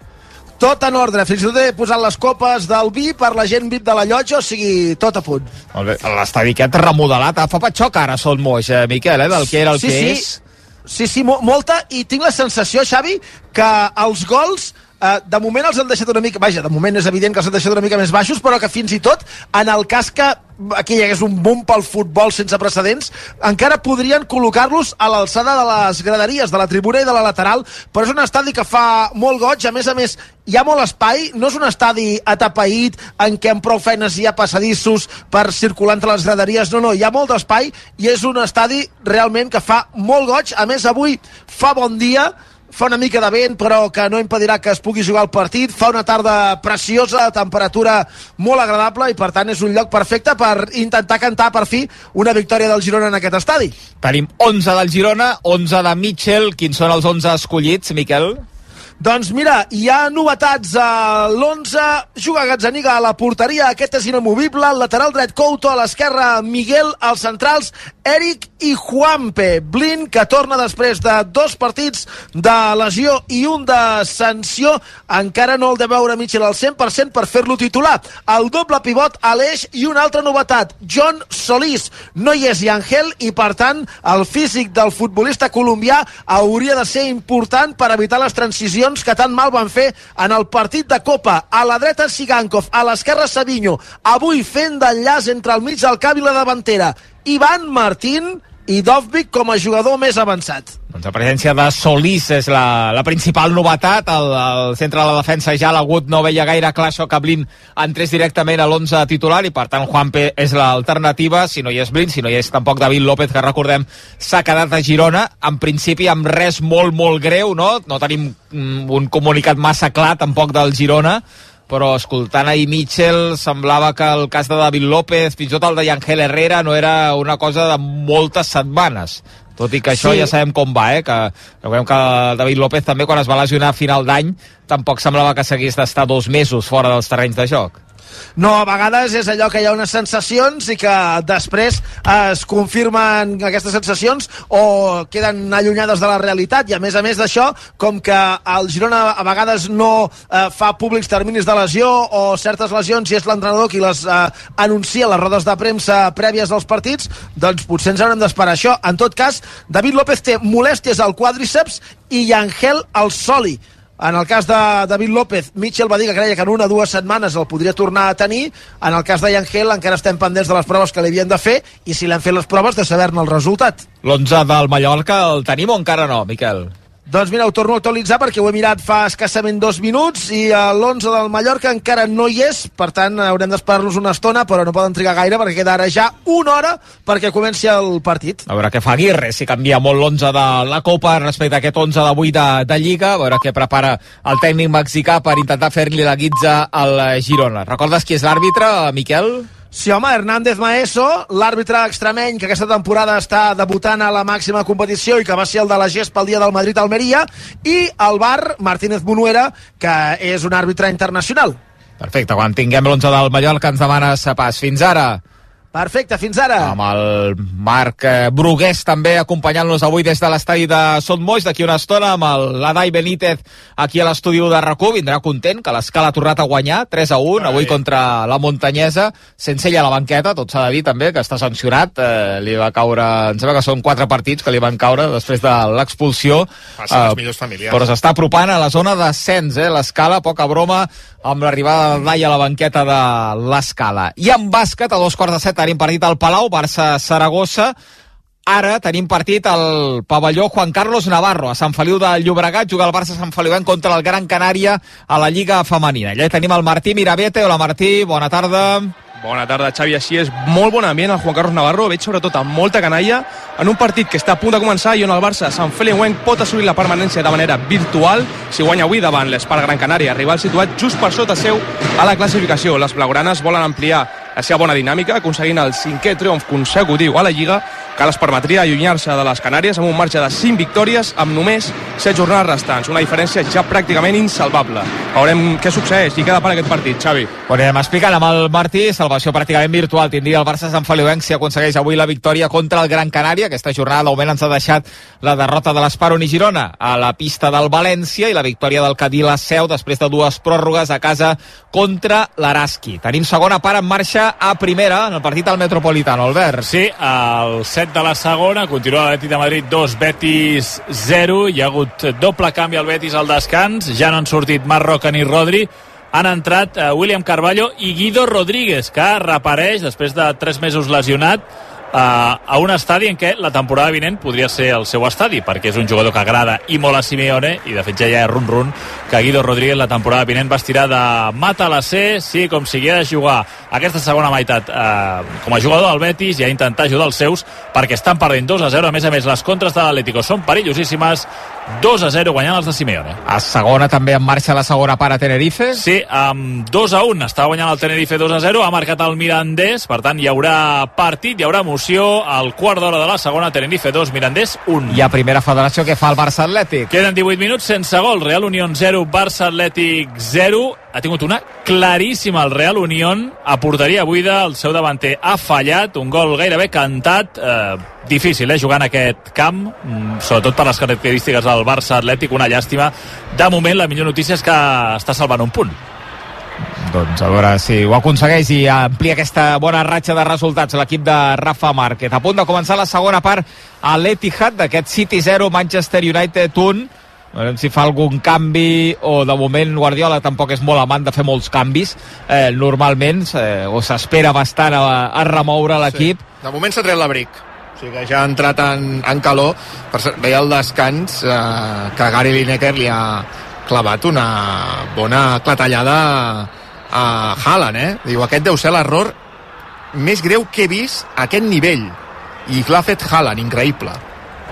[SPEAKER 13] Tot en ordre, fins i tot he posat les copes del vi per la gent VIP de la llotja, o sigui, tot a punt.
[SPEAKER 3] Molt bé, l'estadi aquest remodelat, fa patxoc ara Son Moix, eh, Miquel, eh, del que era el
[SPEAKER 13] sí,
[SPEAKER 3] que
[SPEAKER 13] sí.
[SPEAKER 3] és.
[SPEAKER 13] Sí, sí, mo molta, i tinc la sensació, Xavi, que els gols Uh, de moment els han deixat una mica... Vaja, de moment és evident que els han deixat una mica més baixos, però que fins i tot, en el cas que aquí hi hagués un boom pel futbol sense precedents, encara podrien col·locar-los a l'alçada de les graderies, de la tribuna i de la lateral, però és un estadi que fa molt goig, a més a més hi ha molt espai, no és un estadi atapeït en què amb prou feines hi ha passadissos per circular entre les graderies, no, no, hi ha molt d'espai i és un estadi realment que fa molt goig, a més avui fa bon dia, fa una mica de vent però que no impedirà que es pugui jugar el partit fa una tarda preciosa, temperatura molt agradable i per tant és un lloc perfecte per intentar cantar per fi una victòria del Girona en aquest estadi
[SPEAKER 3] Tenim 11 del Girona, 11 de Mitchell. Quins són els 11 escollits, Miquel?
[SPEAKER 13] Doncs mira, hi ha novetats a l'11, juga Gazzaniga a la porteria, aquest és inamovible, el lateral dret Couto, a l'esquerra Miguel, als centrals Eric i Juanpe. Blin, que torna després de dos partits de lesió i un de sanció, encara no el de veure Mitchell al 100% per fer-lo titular. El doble pivot Aleix i una altra novetat, John Solís. No hi és Yangel i, per tant, el físic del futbolista colombià hauria de ser important per evitar les transicions que tan mal van fer en el partit de Copa. A la dreta Sigankov, a l'esquerra Savinho. Avui fent d'enllaç entre el mig del camp i la davantera. Ivan Martín i Dovvik com a jugador més avançat.
[SPEAKER 3] Doncs la presència de Solís és la, la principal novetat. El, el centre de la defensa ja l'Agut no veia gaire clar això que Blin entrés directament a l'11 titular i per tant Juanpe és l'alternativa. Si no hi és Blin, si no hi és tampoc David López, que recordem s'ha quedat a Girona. En principi amb res molt, molt greu, no? No tenim mm, un comunicat massa clar tampoc del Girona però escoltant ahir Mitchell semblava que el cas de David López, fins i tot el de Yangel Herrera, no era una cosa de moltes setmanes. Tot i que això
[SPEAKER 13] Sí.
[SPEAKER 3] ja sabem com va, eh? que, que veiem que David López també quan es va lesionar a final d'any tampoc semblava que s'hagués d'estar dos mesos fora dels terrenys de joc.
[SPEAKER 13] No, a vegades és allò que hi ha unes sensacions i que després es confirmen aquestes sensacions o queden allunyades de la realitat i a més a més d'això, com que el Girona a vegades no eh, fa públics terminis de lesió o certes lesions i és l'entrenador qui les eh, anuncia a les rodes de premsa prèvies dels partits, doncs potser ens haurem d'esperar això. En tot cas, David López té molèsties al quàdriceps i Angel al soli. En el cas de David López, Mitchell va dir que creia que en una o dues setmanes el podria tornar a tenir. En el cas de Yangel encara estem pendents de les proves que li havien de fer i si l'han fet les proves de saber-ne el resultat.
[SPEAKER 3] L'11 del Mallorca el tenim o encara no, Miquel?
[SPEAKER 13] Doncs mira, ho torno a actualitzar perquè ho he mirat fa escassament dos minuts i eh, l'11 del Mallorca encara no hi és, per tant haurem d'esperar-los una estona, però no poden trigar gaire perquè queda ara ja una hora perquè comenci el partit.
[SPEAKER 3] A veure què fa Aguirre, si canvia molt l'11 de la Copa respecte a aquest 11 d'avui de, de Lliga, a veure què prepara el tècnic mexicà per intentar fer-li la guitza al Girona. Recordes qui és l'àrbitre, Miquel?
[SPEAKER 13] Sí, home, Hernández Maeso, l'àrbitre extremeny que aquesta temporada està debutant a la màxima competició i que va ser el de la GES pel dia del Madrid-Almeria, i el bar Martínez Bonuera, que és un àrbitre internacional.
[SPEAKER 3] Perfecte, quan tinguem l'11 del Mallorca ens demanes pas. Fins ara.
[SPEAKER 13] Perfecte, fins ara.
[SPEAKER 3] Amb el Marc eh, Brugués també acompanyant-nos avui des de l'estadi de Son Moix d'aquí una estona amb l'Adai Benítez aquí a l'estudi de rac vindrà content que l'escala ha tornat a guanyar 3 a 1 avui contra la Muntanyesa sense ell a la banqueta, tot s'ha de dir també que està sancionat, eh, li va caure em sembla que són quatre partits que li van caure després de l'expulsió
[SPEAKER 2] Passen
[SPEAKER 3] Eh,
[SPEAKER 2] millors familiars.
[SPEAKER 3] però s'està apropant a la zona d'ascens, eh? l'escala, poca broma amb l'arribada del Dai a la banqueta de l'escala. I en bàsquet, a dos quarts de set tenim partit al Palau, Barça-Saragossa, Ara tenim partit al pavelló Juan Carlos Navarro, a Sant Feliu de Llobregat, juga el Barça Sant Feliu contra el Gran Canària a la Lliga Femenina. Allà tenim el Martí Mirabete. Hola Martí, bona tarda.
[SPEAKER 14] Bona tarda, Xavi. Així és, molt bon ambient el Juan Carlos Navarro. Veig sobretot amb molta canalla en un partit que està a punt de començar i on el Barça, Sant Feliuenc, pot assolir la permanència de manera virtual si guanya avui davant l'Espart Gran Canària, rival situat just per sota seu a la classificació. Les blaugranes volen ampliar la seva bona dinàmica, aconseguint el cinquè triomf consecutiu a la Lliga, que les permetria allunyar-se de les Canàries amb un marge de 5 victòries amb només 7 jornades restants. Una diferència ja pràcticament insalvable. Veurem què succeeix i queda per aquest partit, Xavi.
[SPEAKER 3] Ho anirem explicant amb el Martí, salvació pràcticament virtual. Tindria el Barça Sant Feliuenc si aconsegueix avui la victòria contra el Gran Canària. Aquesta jornada d'augment ens ha deixat la derrota de l'Esparon i Girona a la pista del València i la victòria del Cadí la Seu després de dues pròrrogues a casa contra l'Araski. Tenim segona part en marxa a primera en el partit al Metropolitano, Albert.
[SPEAKER 1] Sí, al set de la segona, continua l'Atlètic de Madrid 2, Betis 0, hi ha hagut doble canvi al Betis al descans, ja no han sortit Marroca ni Rodri, han entrat eh, William Carballo i Guido Rodríguez, que repareix després de 3 mesos lesionat eh, a un estadi en què la temporada vinent podria ser el seu estadi, perquè és un jugador que agrada i molt a Simeone, i de fet ja hi ha run-run que Guido Rodríguez la temporada vinent va estirar de mata la C, sí, com si hagués de jugar aquesta segona meitat eh, com a jugador del Betis i a intentar ajudar els seus perquè estan perdent 2 a 0, a més a més les contres de l'Atlético són perillosíssimes 2 a 0 guanyant els de Simeone.
[SPEAKER 3] A segona també en marxa la segona part a Tenerife.
[SPEAKER 1] Sí, amb 2 a 1 està guanyant el Tenerife 2 a 0, ha marcat el Mirandés, per tant hi haurà partit, hi haurà emoció. Al quart d'hora de la segona, Tenerife 2, Mirandés 1.
[SPEAKER 3] I a primera federació que fa el Barça Atlètic.
[SPEAKER 1] Queden 18 minuts sense gol, Real Unión 0, Barça Atlètic 0, ha tingut una claríssima el Real Unión. A porteria buida, el seu davanter ha fallat, un gol gairebé cantat. Eh, difícil, eh, jugant aquest camp mm, sobretot per les característiques del Barça Atlètic, una llàstima de moment la millor notícia és que està salvant un punt
[SPEAKER 3] Doncs a veure si ho aconsegueix i amplia aquesta bona ratxa de resultats l'equip de Rafa Márquez. A punt de començar la segona part a l'Etihad d'aquest City 0, Manchester United 1. Veurem si fa algun canvi o de moment Guardiola tampoc és molt amant de fer molts canvis eh, normalment eh, o s'espera bastant a, a remoure l'equip
[SPEAKER 2] Sí. De moment s'ha tret l'abric. O sigui que ja ha entrat en, en calor. Per cert, veia el descans eh, que Gary Lineker li ha clavat una bona clatellada a Haaland, eh? Diu, aquest deu ser l'error més greu que he vist a aquest nivell. I l'ha fet Haaland, increïble.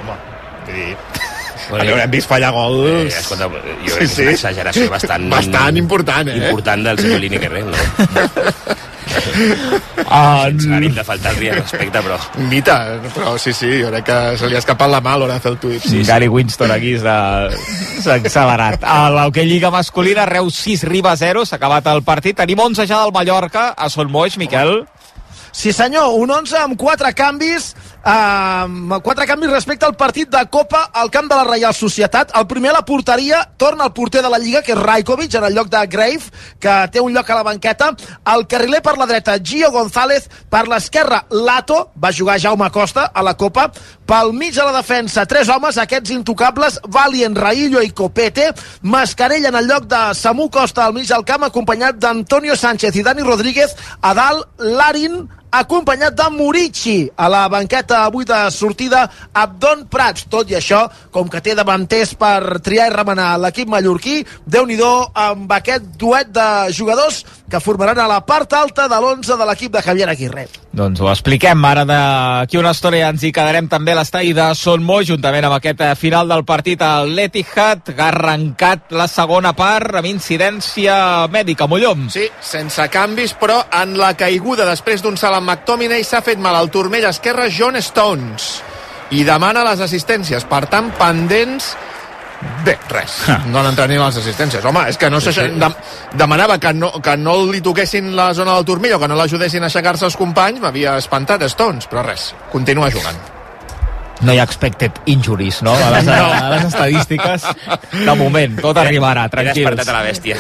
[SPEAKER 2] Home, vull dir... (laughs) a veure, hem vist fallar gols...
[SPEAKER 4] Eh, escolta, jo crec que és una exageració bastant...
[SPEAKER 2] Bastant important, eh?
[SPEAKER 4] Important del senyor Lineker, eh? No? (laughs)
[SPEAKER 3] Ah,
[SPEAKER 4] Sense ànim de faltar-li al respecte, però...
[SPEAKER 2] Mita, però sí, sí, jo crec que se li ha escapat la mà a l'hora de fer el tuit.
[SPEAKER 3] Sí, Gary Winston aquí s'ha accelerat. A l'Hockey Lliga masculina, Reus 6, Riba 0, s'ha acabat el partit. Tenim 11 ja del Mallorca, a Son Moix, Miquel.
[SPEAKER 13] Sí senyor, un 11 amb quatre canvis uh, quatre canvis respecte al partit de Copa al camp de la Reial Societat. El primer la porteria torna el porter de la Lliga, que és Rajkovic, en el lloc de Grave, que té un lloc a la banqueta. El carriler per la dreta, Gio González. Per l'esquerra, Lato, va jugar Jaume Costa a la Copa. Pel mig de la defensa, tres homes, aquests intocables, Valien, Raillo i Copete. Mascarell en el lloc de Samu Costa al mig del camp, acompanyat d'Antonio Sánchez i Dani Rodríguez. A dalt, Larin, acompanyat de Murici a la banqueta avui de sortida Abdon Prats. Tot i això, com que té davanters per triar i remenar l'equip mallorquí, déu nhi amb aquest duet de jugadors que formaran a la part alta de l'11 de l'equip de Javier Aguirre.
[SPEAKER 3] Doncs ho expliquem. Ara d'aquí una estona ja ens hi quedarem també a l'estadi de Son Mo, juntament amb aquest eh, final del partit al l'Etihad, que ha arrencat la segona part amb incidència mèdica. Mollom.
[SPEAKER 2] Sí, sense canvis, però en la caiguda després d'un salt amb McTominay s'ha fet mal al turmell esquerre John Stones i demana les assistències. Per tant, pendents Bé, res, no han entrat ni les assistències. Home, és que no
[SPEAKER 1] Sí, sí.
[SPEAKER 2] de, demanava que no, que no li toquessin la zona del turmell o que no l'ajudessin a aixecar-se els companys, m'havia espantat Stones, però res, continua jugant.
[SPEAKER 3] No hi ha expected injuries, no? A les, (laughs) a les estadístiques, de moment, tot arribarà,
[SPEAKER 4] He despertat
[SPEAKER 3] tranquils.
[SPEAKER 4] a la bèstia.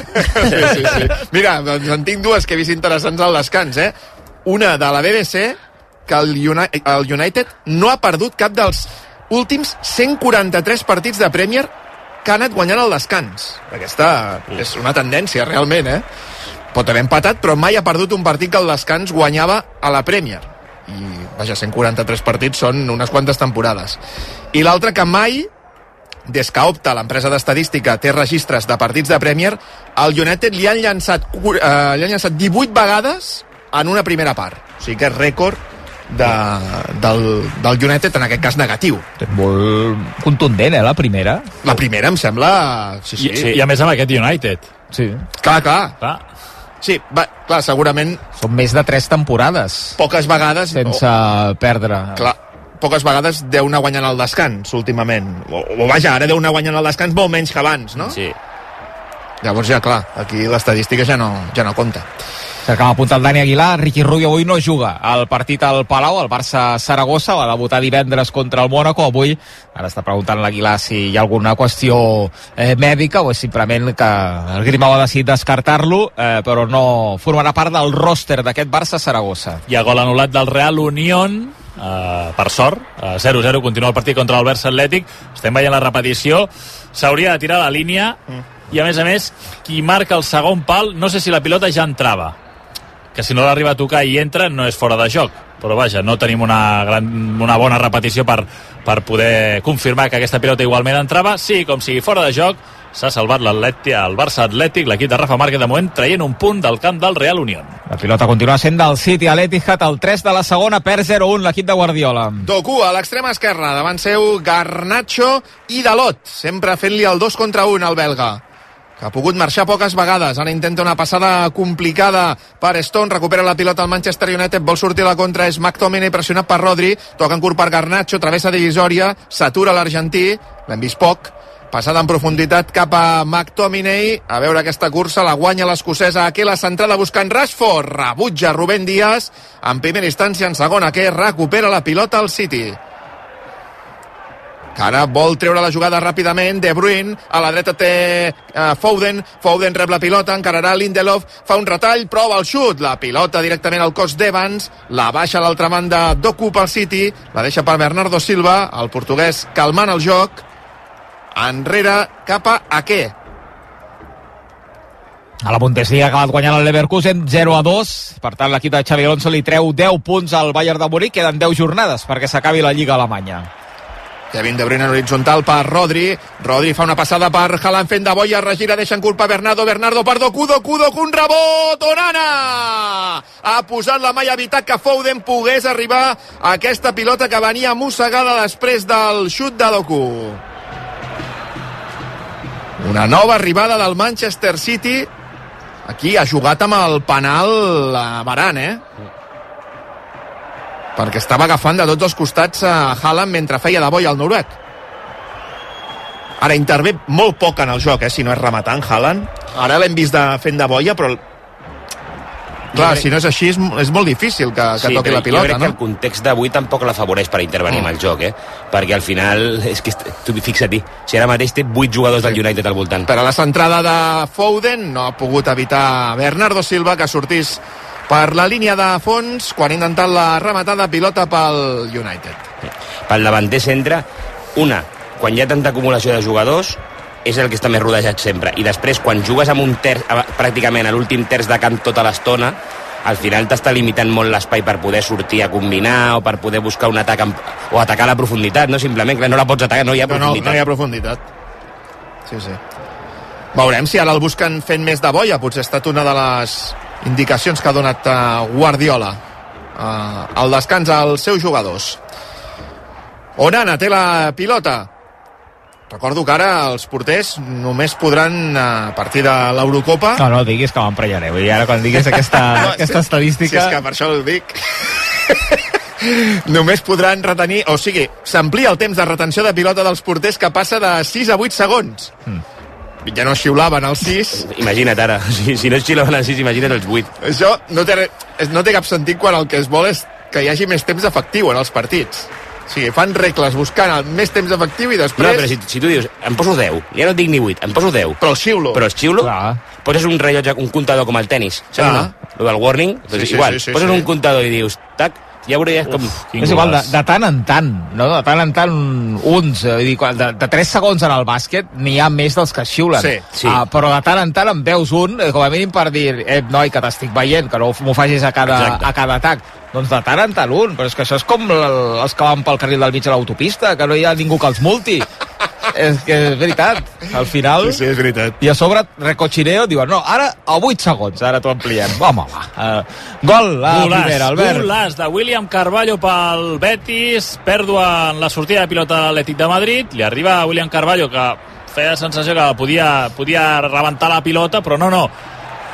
[SPEAKER 2] Sí, sí, sí. (laughs) Mira, doncs en tinc dues que he vist interessants al descans, eh? Una de la BBC, que el United, el United no ha perdut cap dels últims 143 partits de Premier que ha anat guanyant al descans. Aquesta és una tendència, realment, eh? Pot haver empatat, però mai ha perdut un partit que al descans guanyava a la Premier. I, vaja, 143 partits són unes quantes temporades. I l'altra que mai des que Opta, l'empresa d'estadística, té registres de partits de Premier, al United li han llançat, eh, li han llançat 18 vegades en una primera part. O sigui que és rècord de, del, del United, en aquest cas negatiu.
[SPEAKER 3] Molt contundent, eh, la primera.
[SPEAKER 2] La primera em sembla... Sí, sí.
[SPEAKER 1] I, sí. I a més amb aquest United.
[SPEAKER 3] Sí.
[SPEAKER 2] Clar, clar.
[SPEAKER 1] clar.
[SPEAKER 2] Sí, va, clar, segurament
[SPEAKER 3] Són més de tres temporades
[SPEAKER 2] poques vegades...
[SPEAKER 3] sense perdre.
[SPEAKER 2] Clar, poques vegades deu anar guanyant el descans últimament. O, o vaja, ara deu anar guanyant el descans molt menys que abans, no?
[SPEAKER 4] Sí.
[SPEAKER 2] Llavors ja, clar, aquí l'estadística ja no, ja no compta.
[SPEAKER 3] S'acaba apuntant el Dani Aguilar, Riqui Rubio avui no juga. Al partit al Palau, el Barça-Saragossa, va debutar divendres contra el Mónaco, avui ara està preguntant l'Aguilar si hi ha alguna qüestió eh, mèdica o és simplement que el Grimau ha decidit descartar-lo, eh, però no formarà part del roster d'aquest Barça-Saragossa.
[SPEAKER 1] Hi ha gol anul·lat del Real Unión, eh, per sort, eh, 0-0, continua el partit contra el Barça Atlètic, estem veient la repetició, s'hauria de tirar la línia, i a més a més, qui marca el segon pal, no sé si la pilota ja entrava, que si no l'arriba a tocar i entra no és fora de joc. Però vaja, no tenim una, gran, una bona repetició per, per poder confirmar que aquesta pilota igualment entrava. Sí, com sigui fora de joc. S'ha salvat l'Atleti, el Barça Atlètic l'equip de Rafa Márquez de moment traient un punt del camp del Real Unión.
[SPEAKER 3] La pilota continua sent del City a l'Etihad, el 3 de la segona, perd 0-1 l'equip de Guardiola.
[SPEAKER 2] Doku a l'extrema esquerra, davant seu Garnacho i Dalot, sempre fent-li el 2 contra 1 al belga que ha pogut marxar poques vegades. Ara intenta una passada complicada per Stone, recupera la pilota al Manchester United, vol sortir a la contra, és McTominay pressionat per Rodri, toca en curt per Garnacho, travessa divisòria, s'atura l'argentí, l'hem vist poc, passada en profunditat cap a McTominay, a veure aquesta cursa, la guanya l'escocesa, aquí la centrada buscant Rashford, rebutja Rubén Díaz, en primera instància, en segona, que recupera la pilota al City que ara vol treure la jugada ràpidament, De Bruyne, a la dreta té uh, Foden, Foden rep la pilota, encararà Lindelof, fa un retall, prova el xut, la pilota directament al cos d'Evans, la baixa a l'altra banda Doku pel City, la deixa per Bernardo Silva, el portuguès calmant el joc, enrere cap a Ake.
[SPEAKER 3] A la Bundesliga ha acabat guanyant el Leverkusen 0 a 2. Per tant, l'equip de Xavi Alonso li treu 10 punts al Bayern de Múnich. Queden 10 jornades perquè s'acabi la Lliga Alemanya.
[SPEAKER 2] Kevin De Bruyne en horitzontal per Rodri. Rodri fa una passada per Haaland fent de boia, regira, deixa en culpa Bernardo, Bernardo per Doku, Doku, Doku, un rebot, Onana! Ha posat la mà i ha evitat que Foden pogués arribar a aquesta pilota que venia mossegada després del xut de Doku. Una nova arribada del Manchester City. Aquí ha jugat amb el penal a Baran, eh? Perquè estava agafant de tots els costats a Haaland mentre feia de boi al noruec. Ara intervé molt poc en el joc, eh, si no és rematant Haaland. Ara l'hem vist de, fent de boia, però Clar,
[SPEAKER 4] crec-
[SPEAKER 2] si no és així, és, és molt difícil que, que toqui
[SPEAKER 4] però
[SPEAKER 2] la pilota,
[SPEAKER 4] jo crec
[SPEAKER 2] no?
[SPEAKER 4] que el context d'avui tampoc l'afavoreix per intervenir
[SPEAKER 2] Mm.
[SPEAKER 4] en el joc, eh? Perquè al final, és que tu fixa-t'hi, si ara mateix té 8 jugadors del United al voltant.
[SPEAKER 2] Per a la centrada de Foden no ha pogut evitar Bernardo Silva que sortís per la línia de fons quan ha intentat la rematada pilota pel United.
[SPEAKER 4] Pel davanter centre, una, quan hi ha tanta acumulació de jugadors, és el que està més rodejat sempre. I després, quan jugues amb un terç, pràcticament a l'últim terç de camp tota l'estona, al final t'està limitant molt l'espai per poder sortir a combinar o per poder buscar un atac amb, o atacar la profunditat, no? Simplement, clar, no la pots atacar, no hi ha
[SPEAKER 2] No, no,
[SPEAKER 4] profunditat.
[SPEAKER 2] no hi ha profunditat. Sí, sí. Veurem si ara el busquen fent més de boia. Potser ha estat una de les indicacions que ha donat uh, Guardiola al descans als seus jugadors. Onana té la pilota. Recordo que ara els porters només podran, uh, a partir de l'Eurocopa...
[SPEAKER 3] No, no diguis que m'emprenyareu. I ara quan diguis aquesta, (laughs)
[SPEAKER 2] No,
[SPEAKER 3] aquesta
[SPEAKER 2] si-
[SPEAKER 3] estadística...
[SPEAKER 2] Si és que per això ho dic. (laughs) Només podran retenir... O sigui, s'amplia el temps de retenció de pilota dels porters que passa de 6 a 8 segons.
[SPEAKER 3] Mm.
[SPEAKER 2] Ja no xiulaven els 6.
[SPEAKER 4] Imagina't ara, (laughs) si, si no es xilaven els 6, imagina't els 8.
[SPEAKER 2] Això no té, no té cap sentit quan el que es vol és que hi hagi més temps efectiu en els partits. O sigui, fan regles buscant el més temps efectiu i
[SPEAKER 4] No,
[SPEAKER 2] després...
[SPEAKER 4] però si, si tu dius, em poso 10, ja no et dic ni 8, em poso 10.
[SPEAKER 2] Però el xiulo.
[SPEAKER 4] Però el xiulo,
[SPEAKER 3] Clar.
[SPEAKER 4] poses un rellotge, un comptador com el tennis, saps?
[SPEAKER 2] Clar.
[SPEAKER 4] No? Lo del warning, doncs
[SPEAKER 2] Sí, sí,
[SPEAKER 4] igual,
[SPEAKER 2] sí, sí,
[SPEAKER 4] poses
[SPEAKER 2] sí.
[SPEAKER 4] un comptador i dius, tac, ja veuries com...
[SPEAKER 3] És igual, de, de tant en tant, no? De tant en tant, uns, eh, dir, de, de 3 segons en el bàsquet n'hi ha més dels que xiulen.
[SPEAKER 2] Sí,
[SPEAKER 4] sí.
[SPEAKER 3] Ah, però de tant en tant en veus un, eh, com a mínim per dir, eh, noi, que t'estic veient, que no m'ho facis a cada,
[SPEAKER 4] Exacte.
[SPEAKER 3] a cada atac. Doncs de tant en tant un, però és que això és com el, els que van pel carril del mig de l'autopista, que no hi ha ningú que els multi. És que és veritat, al final...
[SPEAKER 2] Sí, sí, és veritat.
[SPEAKER 3] I a sobre, recochineo, diuen, no, ara a 8 segons, ara t'ho ampliem. Home, va. Uh, gol, la
[SPEAKER 1] Golaç,
[SPEAKER 3] primera, Albert.
[SPEAKER 1] golaç de William Carballo pel Betis, pèrdua en la sortida de pilota de l'Atlètic de Madrid, li arriba a William Carballo que feia la sensació que podia, podia rebentar la pilota, però no, no,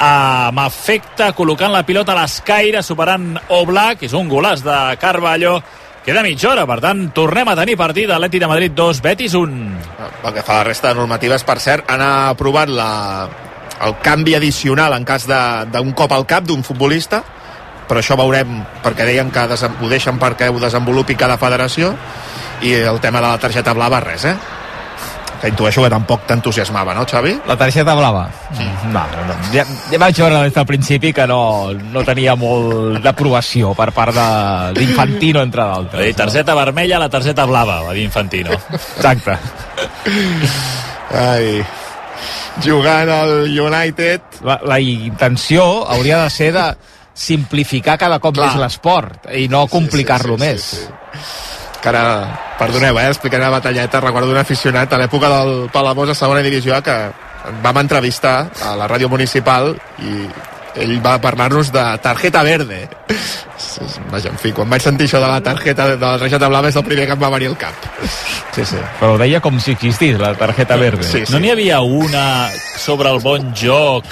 [SPEAKER 1] amb efecte, col·locant la pilota a l'escaire, superant Oblak, és un golaç de Carballo, queda mitja hora, per tant, tornem a tenir partit Atlètic de Madrid 2, Betis 1.
[SPEAKER 2] Pel que fa a la resta de normatives, per cert, han aprovat la, el canvi addicional en cas d'un cop al cap d'un futbolista, però això veurem, perquè deien que ho deixen perquè ho desenvolupi cada federació, i el tema de la targeta blava, res, eh? Que intueixo que tampoc t'entusiasmava, no, Xavi?
[SPEAKER 3] La targeta blava? Mm. No, no, no. Ja, ja vaig veure des del principi que no, no tenia molt d'aprovació per part de- d'Infantino, entre d'altres.
[SPEAKER 1] targeta vermella, la targeta blava, va dir Infantino.
[SPEAKER 3] Exacte.
[SPEAKER 2] Ai, jugant al United...
[SPEAKER 3] La, la intenció hauria de ser de simplificar cada cop
[SPEAKER 2] Clar.
[SPEAKER 3] més l'esport i no complicar-lo
[SPEAKER 2] sí, sí,
[SPEAKER 3] més.
[SPEAKER 2] sí. Que ara, perdoneu, eh, explicaré la batalleta, recordo un aficionat a l'època del Palamós a segona divisió que vam entrevistar a la ràdio municipal i ell va parlar-nos de tarjeta verde. Vaja, en fi, quan vaig sentir això de la tarjeta de la targeta blava és el primer que em va venir al cap. Sí, sí.
[SPEAKER 3] Però ho deia com si existís, la targeta verde.
[SPEAKER 2] Sí, sí.
[SPEAKER 1] No n'hi havia una sobre el bon joc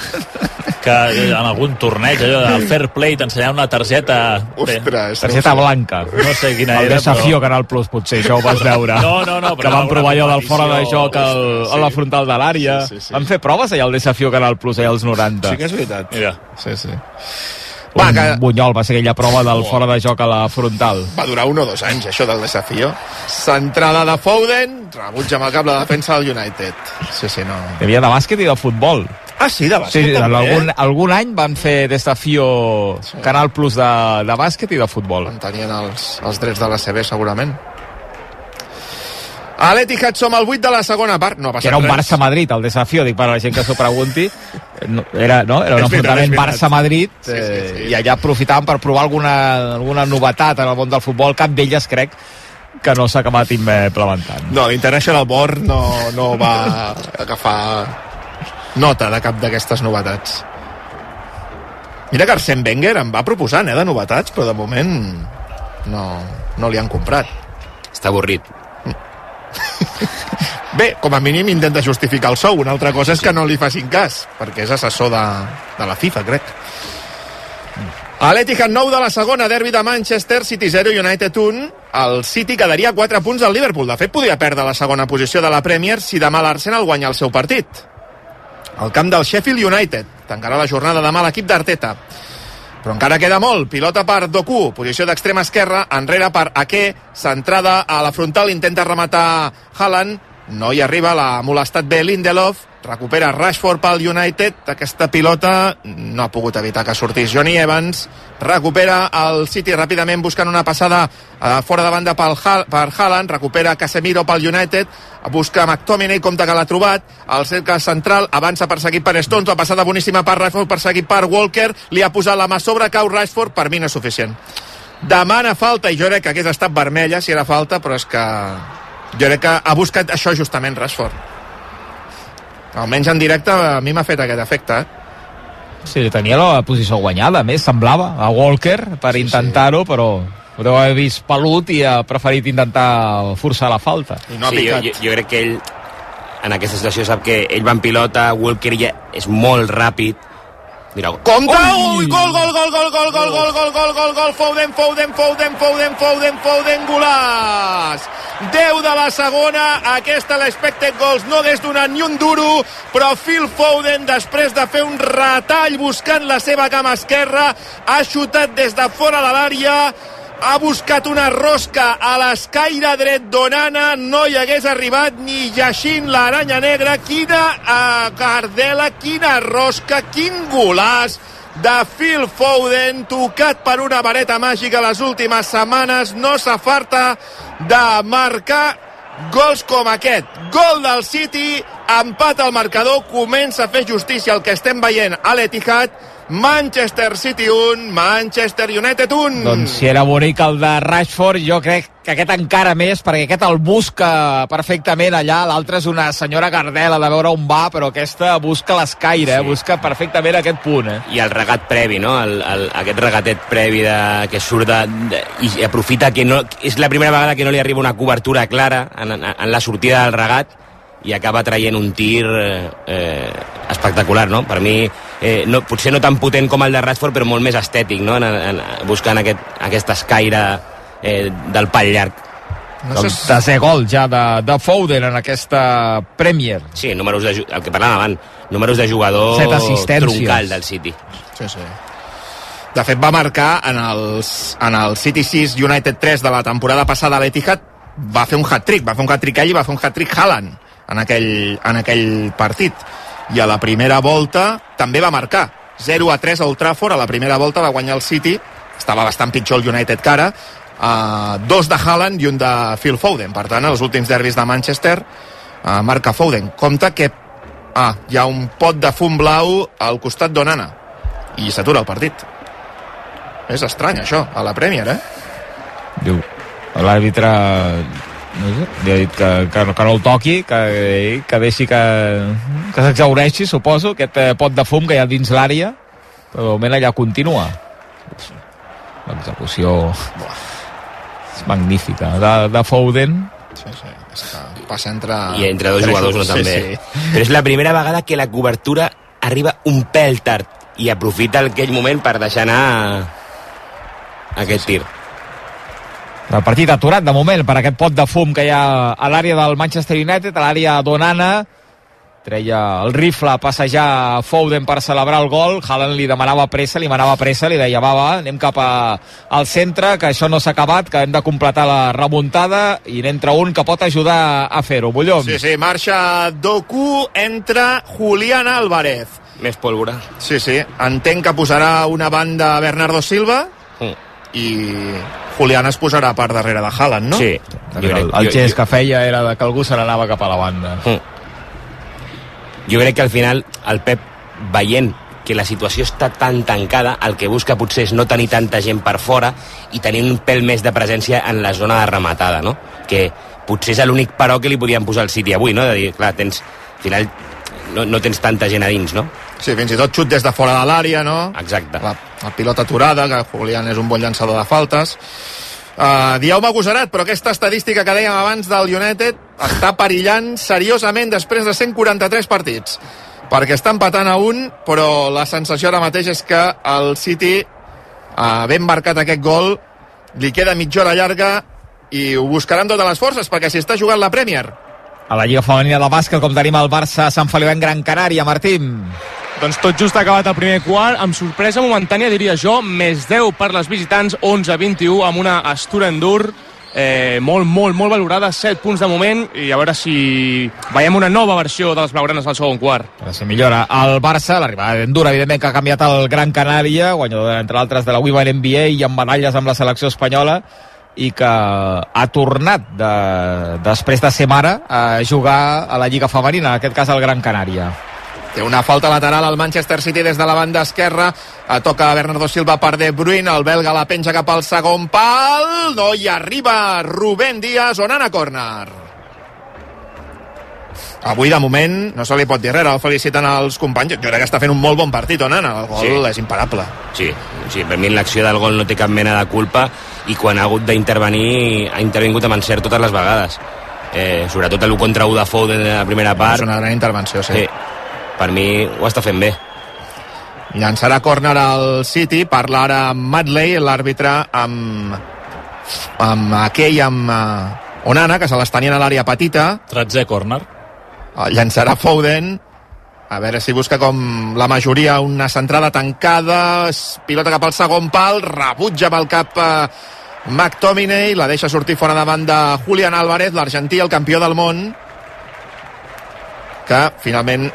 [SPEAKER 1] que en algun torneig, allò del fair play, t'ensenyava una targeta...
[SPEAKER 2] Ostres,
[SPEAKER 3] Targeta blanca.
[SPEAKER 1] No sé quina
[SPEAKER 3] el
[SPEAKER 1] era,
[SPEAKER 3] desafió
[SPEAKER 1] però...
[SPEAKER 3] Canal Plus, potser, això ho vas veure.
[SPEAKER 1] No, no, no, però
[SPEAKER 3] que van provar allò del fora de joc al,
[SPEAKER 1] ostres,
[SPEAKER 3] a la
[SPEAKER 1] sí.
[SPEAKER 3] frontal de l'àrea.
[SPEAKER 2] Sí, sí, sí.
[SPEAKER 3] Van fer proves allà al desafió Canal Plus, allà als 90.
[SPEAKER 2] Sí que és veritat.
[SPEAKER 1] Mira.
[SPEAKER 2] Sí, sí.
[SPEAKER 3] Va,
[SPEAKER 2] que
[SPEAKER 3] Bunyol va ser aquella prova del fora de joc a la frontal.
[SPEAKER 2] va durar un o dos anys, això del desafió. Centrada de Foden, rebutja amb el cap la defensa del United. Sí, sí, no.
[SPEAKER 3] Hi havia de bàsquet i de futbol.
[SPEAKER 2] Ah, sí, de
[SPEAKER 3] Sí,
[SPEAKER 2] bàsquet
[SPEAKER 3] sí,
[SPEAKER 2] també,
[SPEAKER 3] algun,
[SPEAKER 2] eh?
[SPEAKER 3] algun any van fer desafió Canal Plus de, de bàsquet i de futbol.
[SPEAKER 2] En tenien els, els drets de la CB, segurament. A l'Etihad som al 8 de la segona part. No ha
[SPEAKER 3] Que
[SPEAKER 2] passat
[SPEAKER 3] era un. Barça-Madrid, el desafió, dic per a la gent que s'ho pregunti. No, era, no? era un enfrontament. Barça-Madrid
[SPEAKER 2] Sí, sí,
[SPEAKER 3] eh,
[SPEAKER 2] sí.
[SPEAKER 3] i allà aprofitaven per provar alguna, alguna novetat en el món del futbol, cap d'elles crec que no s'ha acabat implementant.
[SPEAKER 2] No, l'International Board no, no va agafar nota de cap d'aquestes novetats. Mira que Arsène Wenger em va proposant, eh, de novetats, però de moment no, no li han comprat.
[SPEAKER 4] Està avorrit. (laughs)
[SPEAKER 2] Bé, com a mínim intenta justificar el sou. Una altra cosa és que no li facin cas, perquè és assessor de, de la FIFA, crec. A l'Etihad 9 de la segona, derbi de Manchester, City 0, United 1. El City quedaria 4 punts al Liverpool. De fet, podria perdre la segona posició de la Premier si demà l'Arsenal guanya el seu partit. El camp del Sheffield United. Tancarà la jornada demà l'equip d'Arteta. Però encara queda molt. Pilota per Doku, posició d'extrema esquerra, enrere per Ake, centrada a la frontal, intenta rematar Haaland, no hi arriba, l'ha molestat bé Lindelof, recupera Rashford pel United, aquesta pilota no ha pogut evitar que sortís Johnny Evans, recupera el City ràpidament buscant una passada eh, fora de banda pel, Hal per Haaland, recupera Casemiro pel United, busca McTominay, compta que l'ha trobat, el cercle central avança perseguit per Stones, la passada boníssima per Rashford, perseguit per Walker, li ha posat la mà sobre, cau Rashford, per mi no és suficient. Demana falta, i jo crec que hagués estat vermella si era falta, però és que jo crec que ha buscat això justament Rashford. Almenys en directe a mi m'ha fet aquest efecte, eh?
[SPEAKER 3] Sí, tenia la posició guanyada, a més, semblava, a Walker, per intentar-ho, però ho deu haver vist pelut i ha preferit intentar forçar la falta.
[SPEAKER 2] no ha
[SPEAKER 4] sí, jo, jo, jo crec que ell en aquesta situació sap que ell va en pilota Walker ja és molt ràpid mira,
[SPEAKER 2] Compte! Ui, gol, gol, gol, gol, gol, gol, gol, gol, gol, gol, gol, Foden, Foden, Foden, Foden, Foden, Foden, golàs! 10 de la segona, aquesta l'expected goals no hagués donat ni un duro, però Phil Foden, després de fer un retall buscant la seva cama esquerra, ha xutat des de fora de l'àrea, ha buscat una rosca a l'escaire dret d'Onana, no hi hagués arribat ni llegint l'aranya negra. Quina uh, cardela, quina rosca, quin golàs de Phil Foden, tocat per una vareta màgica les últimes setmanes, no s'afarta de marcar gols com aquest. Gol del City, empat al marcador, comença a fer justícia el que estem veient a l'Etihad, Manchester City 1, Manchester United 1.
[SPEAKER 3] Doncs si era bonic el de Rashford, jo crec que aquest encara més, perquè aquest el busca perfectament allà, l'altre és una senyora Gardela de veure on va, però aquesta busca l'escaire, sí. busca perfectament aquest punt. Eh?
[SPEAKER 4] i el regat previ, no? El, el, aquest regatet previ de, que surt de, de, i aprofita que no, és la primera vegada que no li arriba una cobertura clara en, en, en la sortida del regat i acaba traient un tir eh, eh, espectacular, no? Per mi, eh, no, potser no tan potent com el de Rashford, però molt més estètic, no? En, en, buscant aquest, aquest escaire eh, del pal llarg.
[SPEAKER 3] No doncs desè gol ja de, de Foden en aquesta Premier.
[SPEAKER 4] Sí, números de, el que parlàvem abans, números de jugador troncal del City.
[SPEAKER 2] Sí, sí. De fet, va marcar en, els, en el City 6 United 3 de la temporada passada a l'Etihad, va fer un hat-trick, va fer un hat-trick ell i va fer un hat-trick Haaland en aquell, en aquell partit. I a la primera volta també va marcar. 0 a 3 a Old Trafford, a la primera volta va guanyar el City, estava bastant pitjor el United que ara, uh, dos de Haaland i un de Phil Foden. Per tant, els últims derbis de Manchester uh, marca Foden. Compte que ah, hi ha un pot de fum blau al costat d'Onana i s'atura el partit. És estrany, això, a la Premier, eh?
[SPEAKER 3] Diu, l'àrbitre no sé, li ha dit que, que, que no el toqui, que, que deixi que, que s'exaureixi, suposo, aquest eh, pot de fum que hi ha dins l'àrea, però de moment allà continua. L'execució és magnífica. De, de Foden,
[SPEAKER 2] Sí, sí, que passa entre...
[SPEAKER 4] I entre dos jugadors, no,
[SPEAKER 2] sí,
[SPEAKER 4] també.
[SPEAKER 2] Sí.
[SPEAKER 4] Però és la primera vegada que la cobertura arriba un pèl tard i aprofita aquell moment per deixar anar aquest tir.
[SPEAKER 3] El partit aturat de moment per aquest pot de fum que hi ha a l'àrea del Manchester United, a l'àrea d'Onana. Treia el rifle a passejar Foden per celebrar el gol. Haaland li demanava pressa, li demanava pressa, li deia, va, va, anem cap a, al centre, que això no s'ha acabat, que hem de completar la remuntada, i n'entra un que pot ajudar a fer-ho. Bullom.
[SPEAKER 2] Sí, sí, marxa Doku, entra Julián Álvarez.
[SPEAKER 4] Més pólvora.
[SPEAKER 2] Sí, sí, entenc que posarà una banda Bernardo Silva
[SPEAKER 4] Mm.
[SPEAKER 2] I Julián es posarà per darrere de Haaland, no?
[SPEAKER 4] Sí.
[SPEAKER 3] El, el, el gest que feia era de que algú se n'anava cap a la banda.
[SPEAKER 4] Mm. Jo crec que al final el Pep, veient que la situació està tan tancada, el que busca potser és no tenir tanta gent per fora i tenir un pèl més de presència en la zona de rematada, no? Que potser és l'únic però que li podien posar al City avui, no? De dir, clar, tens, al final no, no tens tanta gent a dins, no?
[SPEAKER 2] Sí, fins i tot xut des de fora de l'àrea, no?
[SPEAKER 4] Exacte.
[SPEAKER 2] La, la pilota aturada, que Julián és un bon llançador de faltes. Uh, Dieu-me agosarat, però aquesta estadística que dèiem abans del United està perillant seriosament després de 143 partits perquè està empatant a un, però la sensació ara mateix és que el City, uh, ben marcat aquest gol, li queda mitja hora llarga i ho buscaran totes les forces, perquè si està jugant la Premier.
[SPEAKER 3] A la Lliga Femenina de Bàsquet, com tenim el Barça a Sant Feliu en Gran Canària, Martín.
[SPEAKER 14] Doncs tot just ha acabat el primer quart, amb sorpresa momentània, diria jo, més 10 per les visitants, 11-21, amb una Astura Endur eh, molt, molt, molt valorada, 7 punts de moment, i a veure si veiem una nova versió de les blaugranes al segon quart.
[SPEAKER 3] A si millora el Barça, l'arribada d'Endur, evidentment, que ha canviat el Gran Canària, guanyador, entre altres, de la Women NBA i amb medalles amb la selecció espanyola, i que ha tornat de, després de ser mare a jugar a la Lliga Femenina, en aquest cas al Gran Canària.
[SPEAKER 2] Té una falta lateral al Manchester City des de la banda esquerra. A toca Bernardo Silva per De Bruyne. El belga la penja cap al segon pal. No hi arriba Rubén Díaz. On a córner? Avui, de moment, no se li pot dir res. El feliciten els companys. Jo crec que està fent un molt bon partit, Onana. El gol sí. és imparable.
[SPEAKER 4] Sí, sí, per mi l'acció del gol no té cap mena de culpa i quan ha hagut d'intervenir ha intervingut amb encert totes les vegades. Eh, sobretot l'1 contra 1 de Foden en la primera part.
[SPEAKER 2] És una gran intervenció, sí.
[SPEAKER 4] sí per mi ho està fent bé.
[SPEAKER 2] Llançarà córner al City, parla ara amb Madley, l'àrbitre amb, amb aquell, amb uh, Onana, que se les tenien a l'àrea petita.
[SPEAKER 1] Tretzè córner.
[SPEAKER 2] Llançarà Foden, a veure si busca com la majoria una centrada tancada, pilota cap al segon pal, rebutja amb el cap uh, McTominay, la deixa sortir fora de Julián Álvarez, l'argentí, el campió del món, que finalment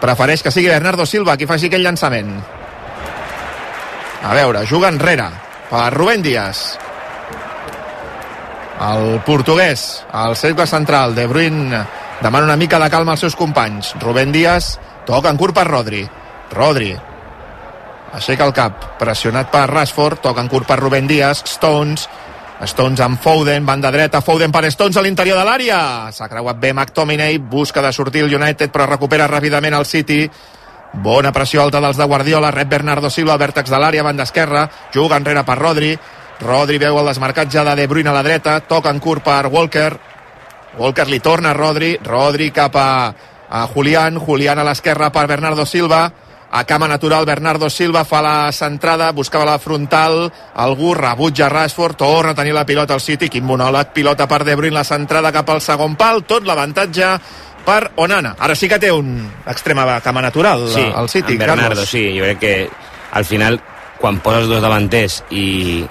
[SPEAKER 2] prefereix que sigui Bernardo Silva qui faci aquell llançament. A veure, juga enrere per Rubén Díaz el portuguès al cercle central De Bruyne demana una mica de calma als seus companys Rubén Díaz toca en curt per Rodri Rodri aixeca el cap, pressionat per Rashford toca en curt per Rubén Díaz Stones Stones amb Foden, banda dreta, Foden per Stones a l'interior de l'àrea. S'ha creuat bé McTominay, busca de sortir el United, però recupera ràpidament el City. Bona pressió alta dels de Guardiola, rep Bernardo Silva, vèrtex de l'àrea, banda esquerra, juga enrere per Rodri. Rodri veu el desmarcatge de De Bruyne a la dreta, toca en curt per Walker. Walker li torna a Rodri, Rodri cap a, a Julián, Julián a l'esquerra per Bernardo Silva a cama natural Bernardo Silva fa la centrada, buscava la frontal algú rebutja Rashford torna a tenir la pilota al City, quin monòleg pilota per De Bruyne, la centrada cap al segon pal tot l'avantatge per Onana ara sí que té un extrem a cama natural
[SPEAKER 4] sí,
[SPEAKER 2] al City,
[SPEAKER 4] Bernardo,
[SPEAKER 2] Carlos.
[SPEAKER 4] sí, jo crec que al final quan poses dos davanters i,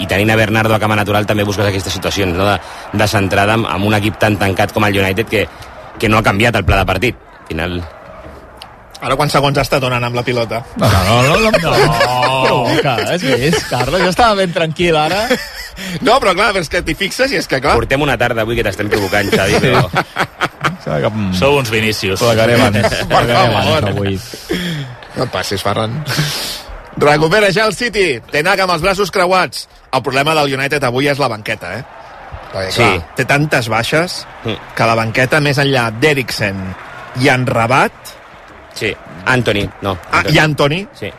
[SPEAKER 4] i tenint a Bernardo a cama natural també busques aquestes situacions no? de, de centrada amb, amb un equip tan tancat com el United que, que no ha canviat el pla de partit al final
[SPEAKER 2] Ara quants segons estat donant amb la pilota?
[SPEAKER 3] No, no, no, no, no, (laughs) no. provoca, és vist, Carlos, jo estava ben tranquil ara. (laughs)
[SPEAKER 2] No, però clar, és que t'hi fixes i és que clar...
[SPEAKER 4] Portem una tarda avui que t'estem provocant, Xavi, però... (laughs)
[SPEAKER 1] Sou uns Vinícius.
[SPEAKER 3] Plegarem abans.
[SPEAKER 2] Per favor.
[SPEAKER 3] Avui.
[SPEAKER 2] No et passis, Ferran. Recupera ja el City. Tenac amb els braços creuats. El problema del United avui és la banqueta, eh? Perquè,
[SPEAKER 4] Sí.
[SPEAKER 2] clar, té tantes baixes que la banqueta, més enllà d'Eriksen i en Rabat...
[SPEAKER 4] Sí, Anthony, no.
[SPEAKER 2] Ah, i Anthony?
[SPEAKER 4] Sí.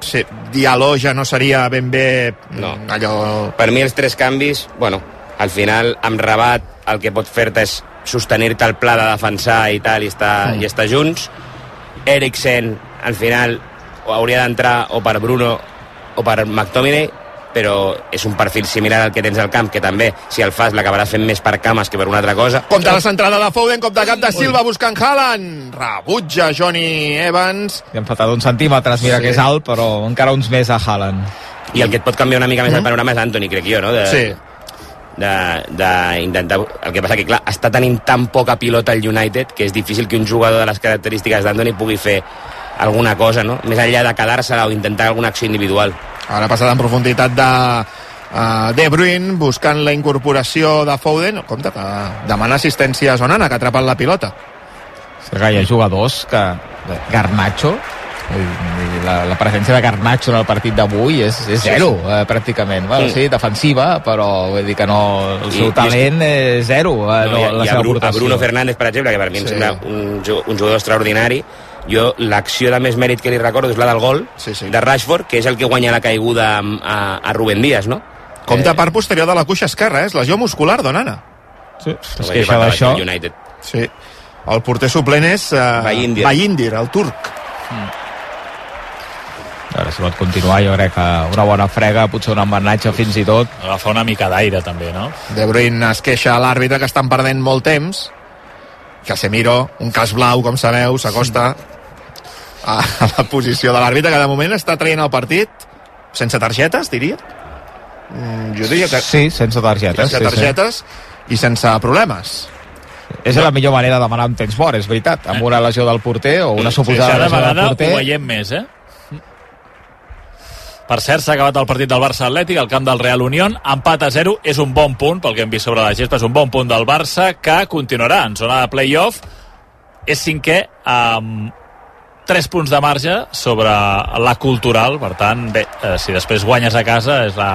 [SPEAKER 2] Sí, Diallo ja no seria ben bé
[SPEAKER 4] No.
[SPEAKER 2] allò...
[SPEAKER 4] Per mi els tres canvis, bueno, al final amb Rabat el que pot fer-te és sostenir-te el pla de defensar i tal i estar,
[SPEAKER 2] Mm.
[SPEAKER 4] i estar junts. Eriksen, al final, hauria d'entrar o per Bruno o per McTominay, però és un perfil similar al que tens al camp, que també, si el fas, l'acabaràs fent més per cames que per una altra cosa.
[SPEAKER 2] Compte la centrada de Foden, cop de cap de Silva buscant Haaland. Rebutja Johnny Evans.
[SPEAKER 3] Li han faltat uns centímetres, mira
[SPEAKER 2] Sí.
[SPEAKER 3] que és alt, però encara uns més a Haaland.
[SPEAKER 4] I el que et pot canviar una mica més el panorama és Anthony, crec jo, no? De,
[SPEAKER 2] Sí.
[SPEAKER 4] de, de intentar... El que passa que, clar, està tenint tan poca pilota el United que és difícil que un jugador de les característiques d'Anthony pugui fer alguna cosa, no? Més enllà de quedar-se o intentar alguna acció individual.
[SPEAKER 2] Ara passada en profunditat de uh, De Bruyne buscant la incorporació de Foden. Compte que demana assistència a Zonana, que ha atrapat la pilota.
[SPEAKER 3] És que hi ha jugadors que... Garnacho, la, la presència de Garnacho en el partit d'avui és, és
[SPEAKER 4] Sí,
[SPEAKER 3] zero,
[SPEAKER 4] sí.
[SPEAKER 3] eh, pràcticament. Bueno,
[SPEAKER 4] Mm.
[SPEAKER 3] sí, defensiva, però vull dir que no, el
[SPEAKER 4] I-
[SPEAKER 3] seu
[SPEAKER 4] i és
[SPEAKER 3] talent és zero, eh,
[SPEAKER 4] No,
[SPEAKER 3] no,
[SPEAKER 4] i,
[SPEAKER 3] la
[SPEAKER 4] i a,
[SPEAKER 3] seva
[SPEAKER 4] Bru, a. Bruno Fernández, per exemple, que per mi em
[SPEAKER 2] Sí.
[SPEAKER 4] sembla un, un jugador extraordinari, jo l'acció de més mèrit que li recordo és la del gol
[SPEAKER 2] sí, sí.
[SPEAKER 4] de Rashford, que és el que guanya la caiguda a, a Rubén Díaz, no?
[SPEAKER 2] Compte part posterior de la cuixa esquerra, eh? és lesió muscular d'Onana.
[SPEAKER 3] Sí,
[SPEAKER 4] es queixa d'això. United.
[SPEAKER 2] Sí. El porter suplent és uh,
[SPEAKER 4] Bayindir.
[SPEAKER 2] Bayindir, el turc.
[SPEAKER 3] Ara si pot continuar, jo crec que una bona frega, potser un embenatge fins i tot.
[SPEAKER 1] Agafar una mica d'aire, també, no?
[SPEAKER 2] De Bruyne es queixa a l'àrbitre que estan perdent molt temps. Casemiro, un cas blau, com sabeu, s'acosta a, a la posició de l'àrbitre, que de moment està traient el partit sense targetes, diria. Mm, jo diria que...
[SPEAKER 3] Sí, sense targetes.
[SPEAKER 2] Sense
[SPEAKER 3] sí,
[SPEAKER 2] targetes i sense problemes.
[SPEAKER 3] Sí. És la millor manera de demanar un temps mort, és veritat. Amb una lesió del porter o una
[SPEAKER 1] Sí,
[SPEAKER 3] suposada
[SPEAKER 1] cada
[SPEAKER 3] lesió del
[SPEAKER 1] vegada
[SPEAKER 3] porter.
[SPEAKER 1] ho veiem més, eh? Per cert, s'ha acabat el partit del Barça Atlètic al camp del Real Unión, empat a 0, és un bon punt, pel que hem vist sobre la gespa, és un bon punt del Barça, que continuarà en zona de play-off, és cinquè amb 3 punts de marge sobre la cultural, per tant, bé, eh, si després guanyes a casa és la,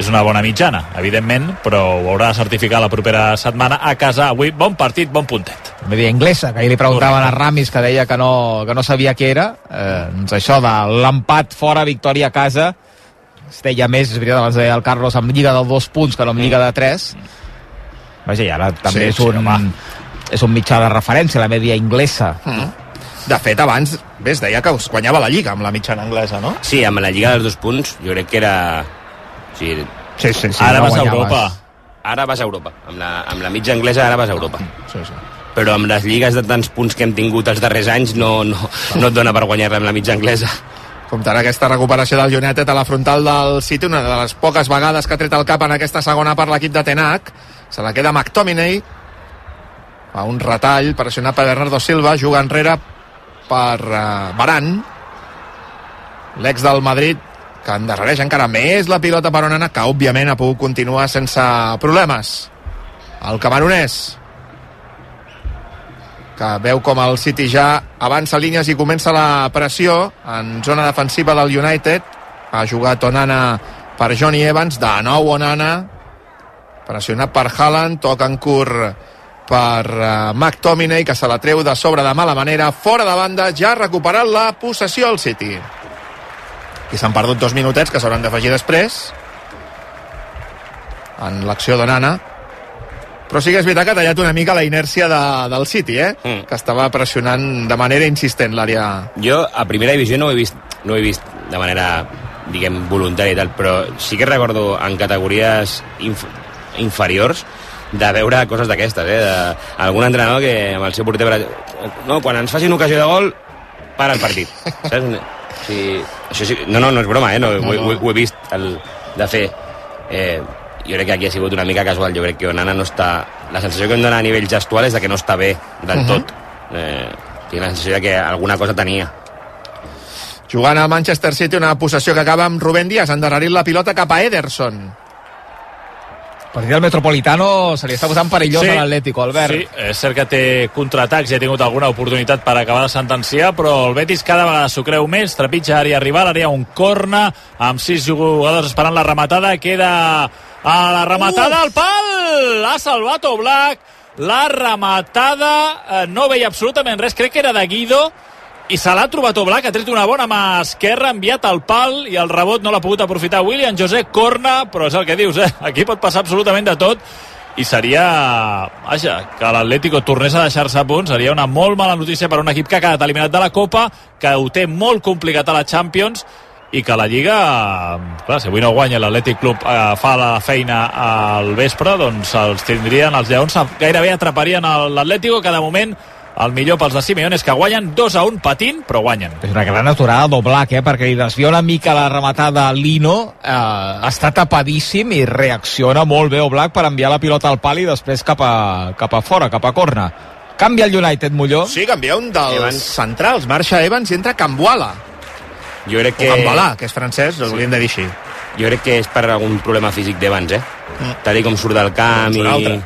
[SPEAKER 1] és una bona mitjana, evidentment, però ho haurà de certificar la propera setmana a casa. Avui, bon partit, bon puntet.
[SPEAKER 3] Media inglesa, que ahir li preguntaven a Ramis que deia que no, que no sabia què era. Eh, doncs això de l'empat fora, victòria a casa, es deia més, és veritat, abans deia el Carlos, amb lliga de dos punts que no amb lliga de tres. Vaja, i ara també
[SPEAKER 2] Sí,
[SPEAKER 3] és,
[SPEAKER 2] sí,
[SPEAKER 3] un,
[SPEAKER 2] home.
[SPEAKER 3] és un mitjà de referència, la media inglesa.
[SPEAKER 2] Mm. De fet, abans, bé, es deia que us guanyava la Lliga amb la mitjana anglesa, no?
[SPEAKER 4] Sí, amb la Lliga dels dos punts, jo crec que era... Sigui,
[SPEAKER 2] Sí, sí, sí.
[SPEAKER 1] Ara
[SPEAKER 2] no
[SPEAKER 1] vas a. Europa.
[SPEAKER 4] Ara vas a Europa. Amb la, amb la mitja anglesa ara vas a Europa.
[SPEAKER 2] Sí, sí.
[SPEAKER 4] Però amb les lligues de tants punts que hem tingut els darrers anys no, no, no et dona per guanyar-la amb la mitja anglesa.
[SPEAKER 2] Comptarà aquesta recuperació del United a la frontal del City, una de les poques vegades que ha tret el cap en aquesta segona part l'equip de Tenac. Se la queda McTominay. Fa un retall, pressionat per Bernardo Silva, juga enrere per uh, Baran. L'ex del Madrid, que endarrereix encara més la pilota per Onana, que òbviament ha pogut continuar sense problemes. El camaronès, que veu com el City ja avança línies i comença la pressió en zona defensiva del United. Ha jugat Onana per Johnny Evans, de nou Onana, pressionat per Haaland, toca en curt per uh, McTominay, que se la treu de sobre de mala manera, fora de banda, ja ha recuperat la possessió al City. I s'han perdut dos minutets que s'hauran d'afegir després en l'acció d'Onana però sí que és veritat que ha tallat una mica la inèrcia de, del City, eh? Mm. que estava pressionant de manera insistent l'àrea
[SPEAKER 4] Jo a primera divisió no ho he vist, no ho he vist de manera, diguem, voluntària i tal, però sí que recordo en categories inf inferiors de veure coses d'aquestes, eh? De, algun entrenador que amb el seu porter... No, quan ens facin ocasió de gol, para el partit. Saps? Sigui, això sí, no, no, no és broma, eh? No, no, no. Ho, ho, he vist, el, de fer... Eh, jo crec que aquí ha sigut una mica casual. Jo crec que Onana no està... La sensació que em dona a nivell gestual és de que no està bé del
[SPEAKER 2] Mhm.
[SPEAKER 4] tot. Eh, tinc la sensació de que alguna cosa tenia.
[SPEAKER 2] jugant al Manchester City una possessió que acaba amb Rubén Díaz endarrerint la pilota cap a Ederson
[SPEAKER 3] Partit del Metropolitano se li està posant perillós
[SPEAKER 1] Sí.
[SPEAKER 3] a l'Atlético, Albert.
[SPEAKER 1] Sí, és cert que té contraatacs i ha tingut alguna oportunitat per acabar de sentenciar, però el Betis cada vegada s'ho creu més, trepitja àrea rival, àrea un corna, amb sis jugadors esperant la rematada, queda a la rematada al pal! Ha salvat Oblak, la rematada, eh, no veia absolutament res, crec que era de Guido, i se l'ha trobat Oblak, ha tret una bona mà esquerra, ha enviat al pal i el rebot no l'ha pogut aprofitar William José Corna, però és el que dius, eh? aquí pot passar absolutament de tot i seria, vaja, que l'Atlético tornés a deixar-se a punts, seria una molt mala notícia per un equip que ha quedat eliminat de la Copa, que ho té molt complicat a la Champions i que la Lliga, clar, si avui no guanya l'Atlètic Club eh, fa la feina al vespre, doncs els tindrien, els lleons gairebé atraparien l'Atlético, que de moment el millor pels de Simeone és que guanyen 2 a 1 patint, però guanyen.
[SPEAKER 3] És una gran aturada d'Oblak, eh? perquè li desvia una mica la rematada Lino, eh, està tapadíssim i reacciona molt bé Oblak per enviar la pilota al pal i després cap a, cap a fora, cap a corna. Canvia el United, Molló.
[SPEAKER 2] Sí, canvia un dels centrals, marxa Evans i entra Cambuala.
[SPEAKER 4] Jo crec
[SPEAKER 2] Que...
[SPEAKER 4] que...
[SPEAKER 2] O Cambalà, que és francès, sí. hauríem de dir així.
[SPEAKER 4] Jo crec que és per algun problema físic d'Evans, eh? Mm. Tal com surt del camp
[SPEAKER 2] Doncs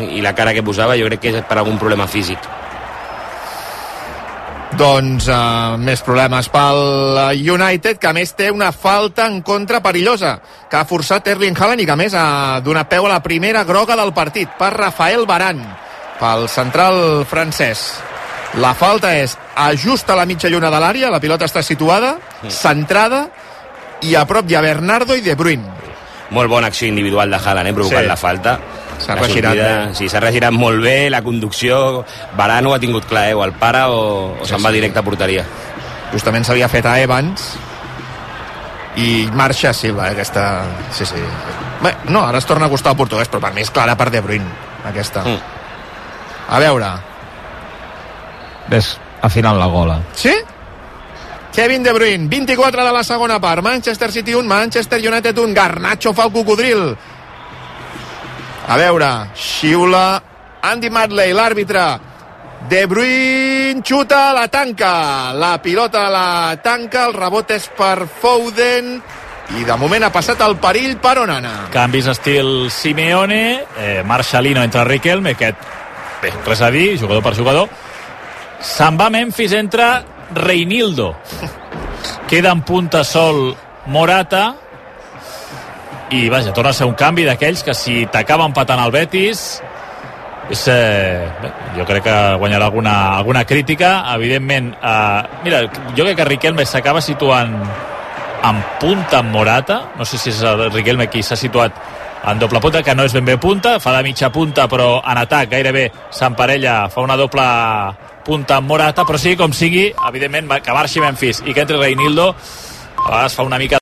[SPEAKER 4] i, i la cara que posava, jo crec que és per algun problema físic.
[SPEAKER 2] Doncs uh, més problemes pel United, que a més té una falta en contra perillosa, que ha forçat Erling Haaland i que a més ha donat peu a la primera groga del partit per Rafael Baran, pel central francès. La falta és ajusta la mitja lluna de l'àrea, la pilota està situada, centrada, i a prop hi ha Bernardo i De Bruyne.
[SPEAKER 4] Molt bona acció individual de Haaland, eh, provocant
[SPEAKER 2] Sí.
[SPEAKER 4] la falta.
[SPEAKER 2] S'ha regirat
[SPEAKER 4] sortida-
[SPEAKER 2] bé.
[SPEAKER 4] Sí, s'ha regirat molt bé, la conducció... Varane ho ha tingut clar, eh, o el para o, o
[SPEAKER 2] Sí,
[SPEAKER 4] se'n va
[SPEAKER 2] sí.
[SPEAKER 4] directe a porteria.
[SPEAKER 2] Justament s'havia fet a Evans i marxa Silva, eh, aquesta... Sí, sí. Bé, no, ara es torna a costar el portuguès, però per mi és clara per De Bruyne, aquesta.
[SPEAKER 4] Mm.
[SPEAKER 2] A veure,
[SPEAKER 3] Ves afinant la gola.
[SPEAKER 2] Sí? Kevin De Bruyne, 24 de la segona part. Manchester City 1, Manchester United 1. Garnacho fa el cocodril. A veure, xiula Andy Madley, l'àrbitre. De Bruyne xuta, la tanca. La pilota la tanca, el rebot és per Foden i de moment ha passat el perill per Onana.
[SPEAKER 1] Canvis estil Simeone, eh, Marcelino entre Riquelme, aquest, bé, res a dir, jugador per jugador. Se'n va Memphis, entra Reinildo. Queda en punta sol Morata, i vaja, torna a ser un canvi d'aquells que si t'acaba empatant el Betis és, eh, jo crec que guanyarà alguna, alguna crítica. Evidentment, eh, mira jo crec que Riquelme s'acaba situant en punta amb Morata. No sé si és el Riquelme qui s'ha situat en doble punta, que no és ben bé punta. Fa de mitja punta però en atac gairebé s'emparella, fa una doble punta amb Morata, però sí com sigui evidentment que marxi Memphis i que entri Reinildo. A vegades fa una mica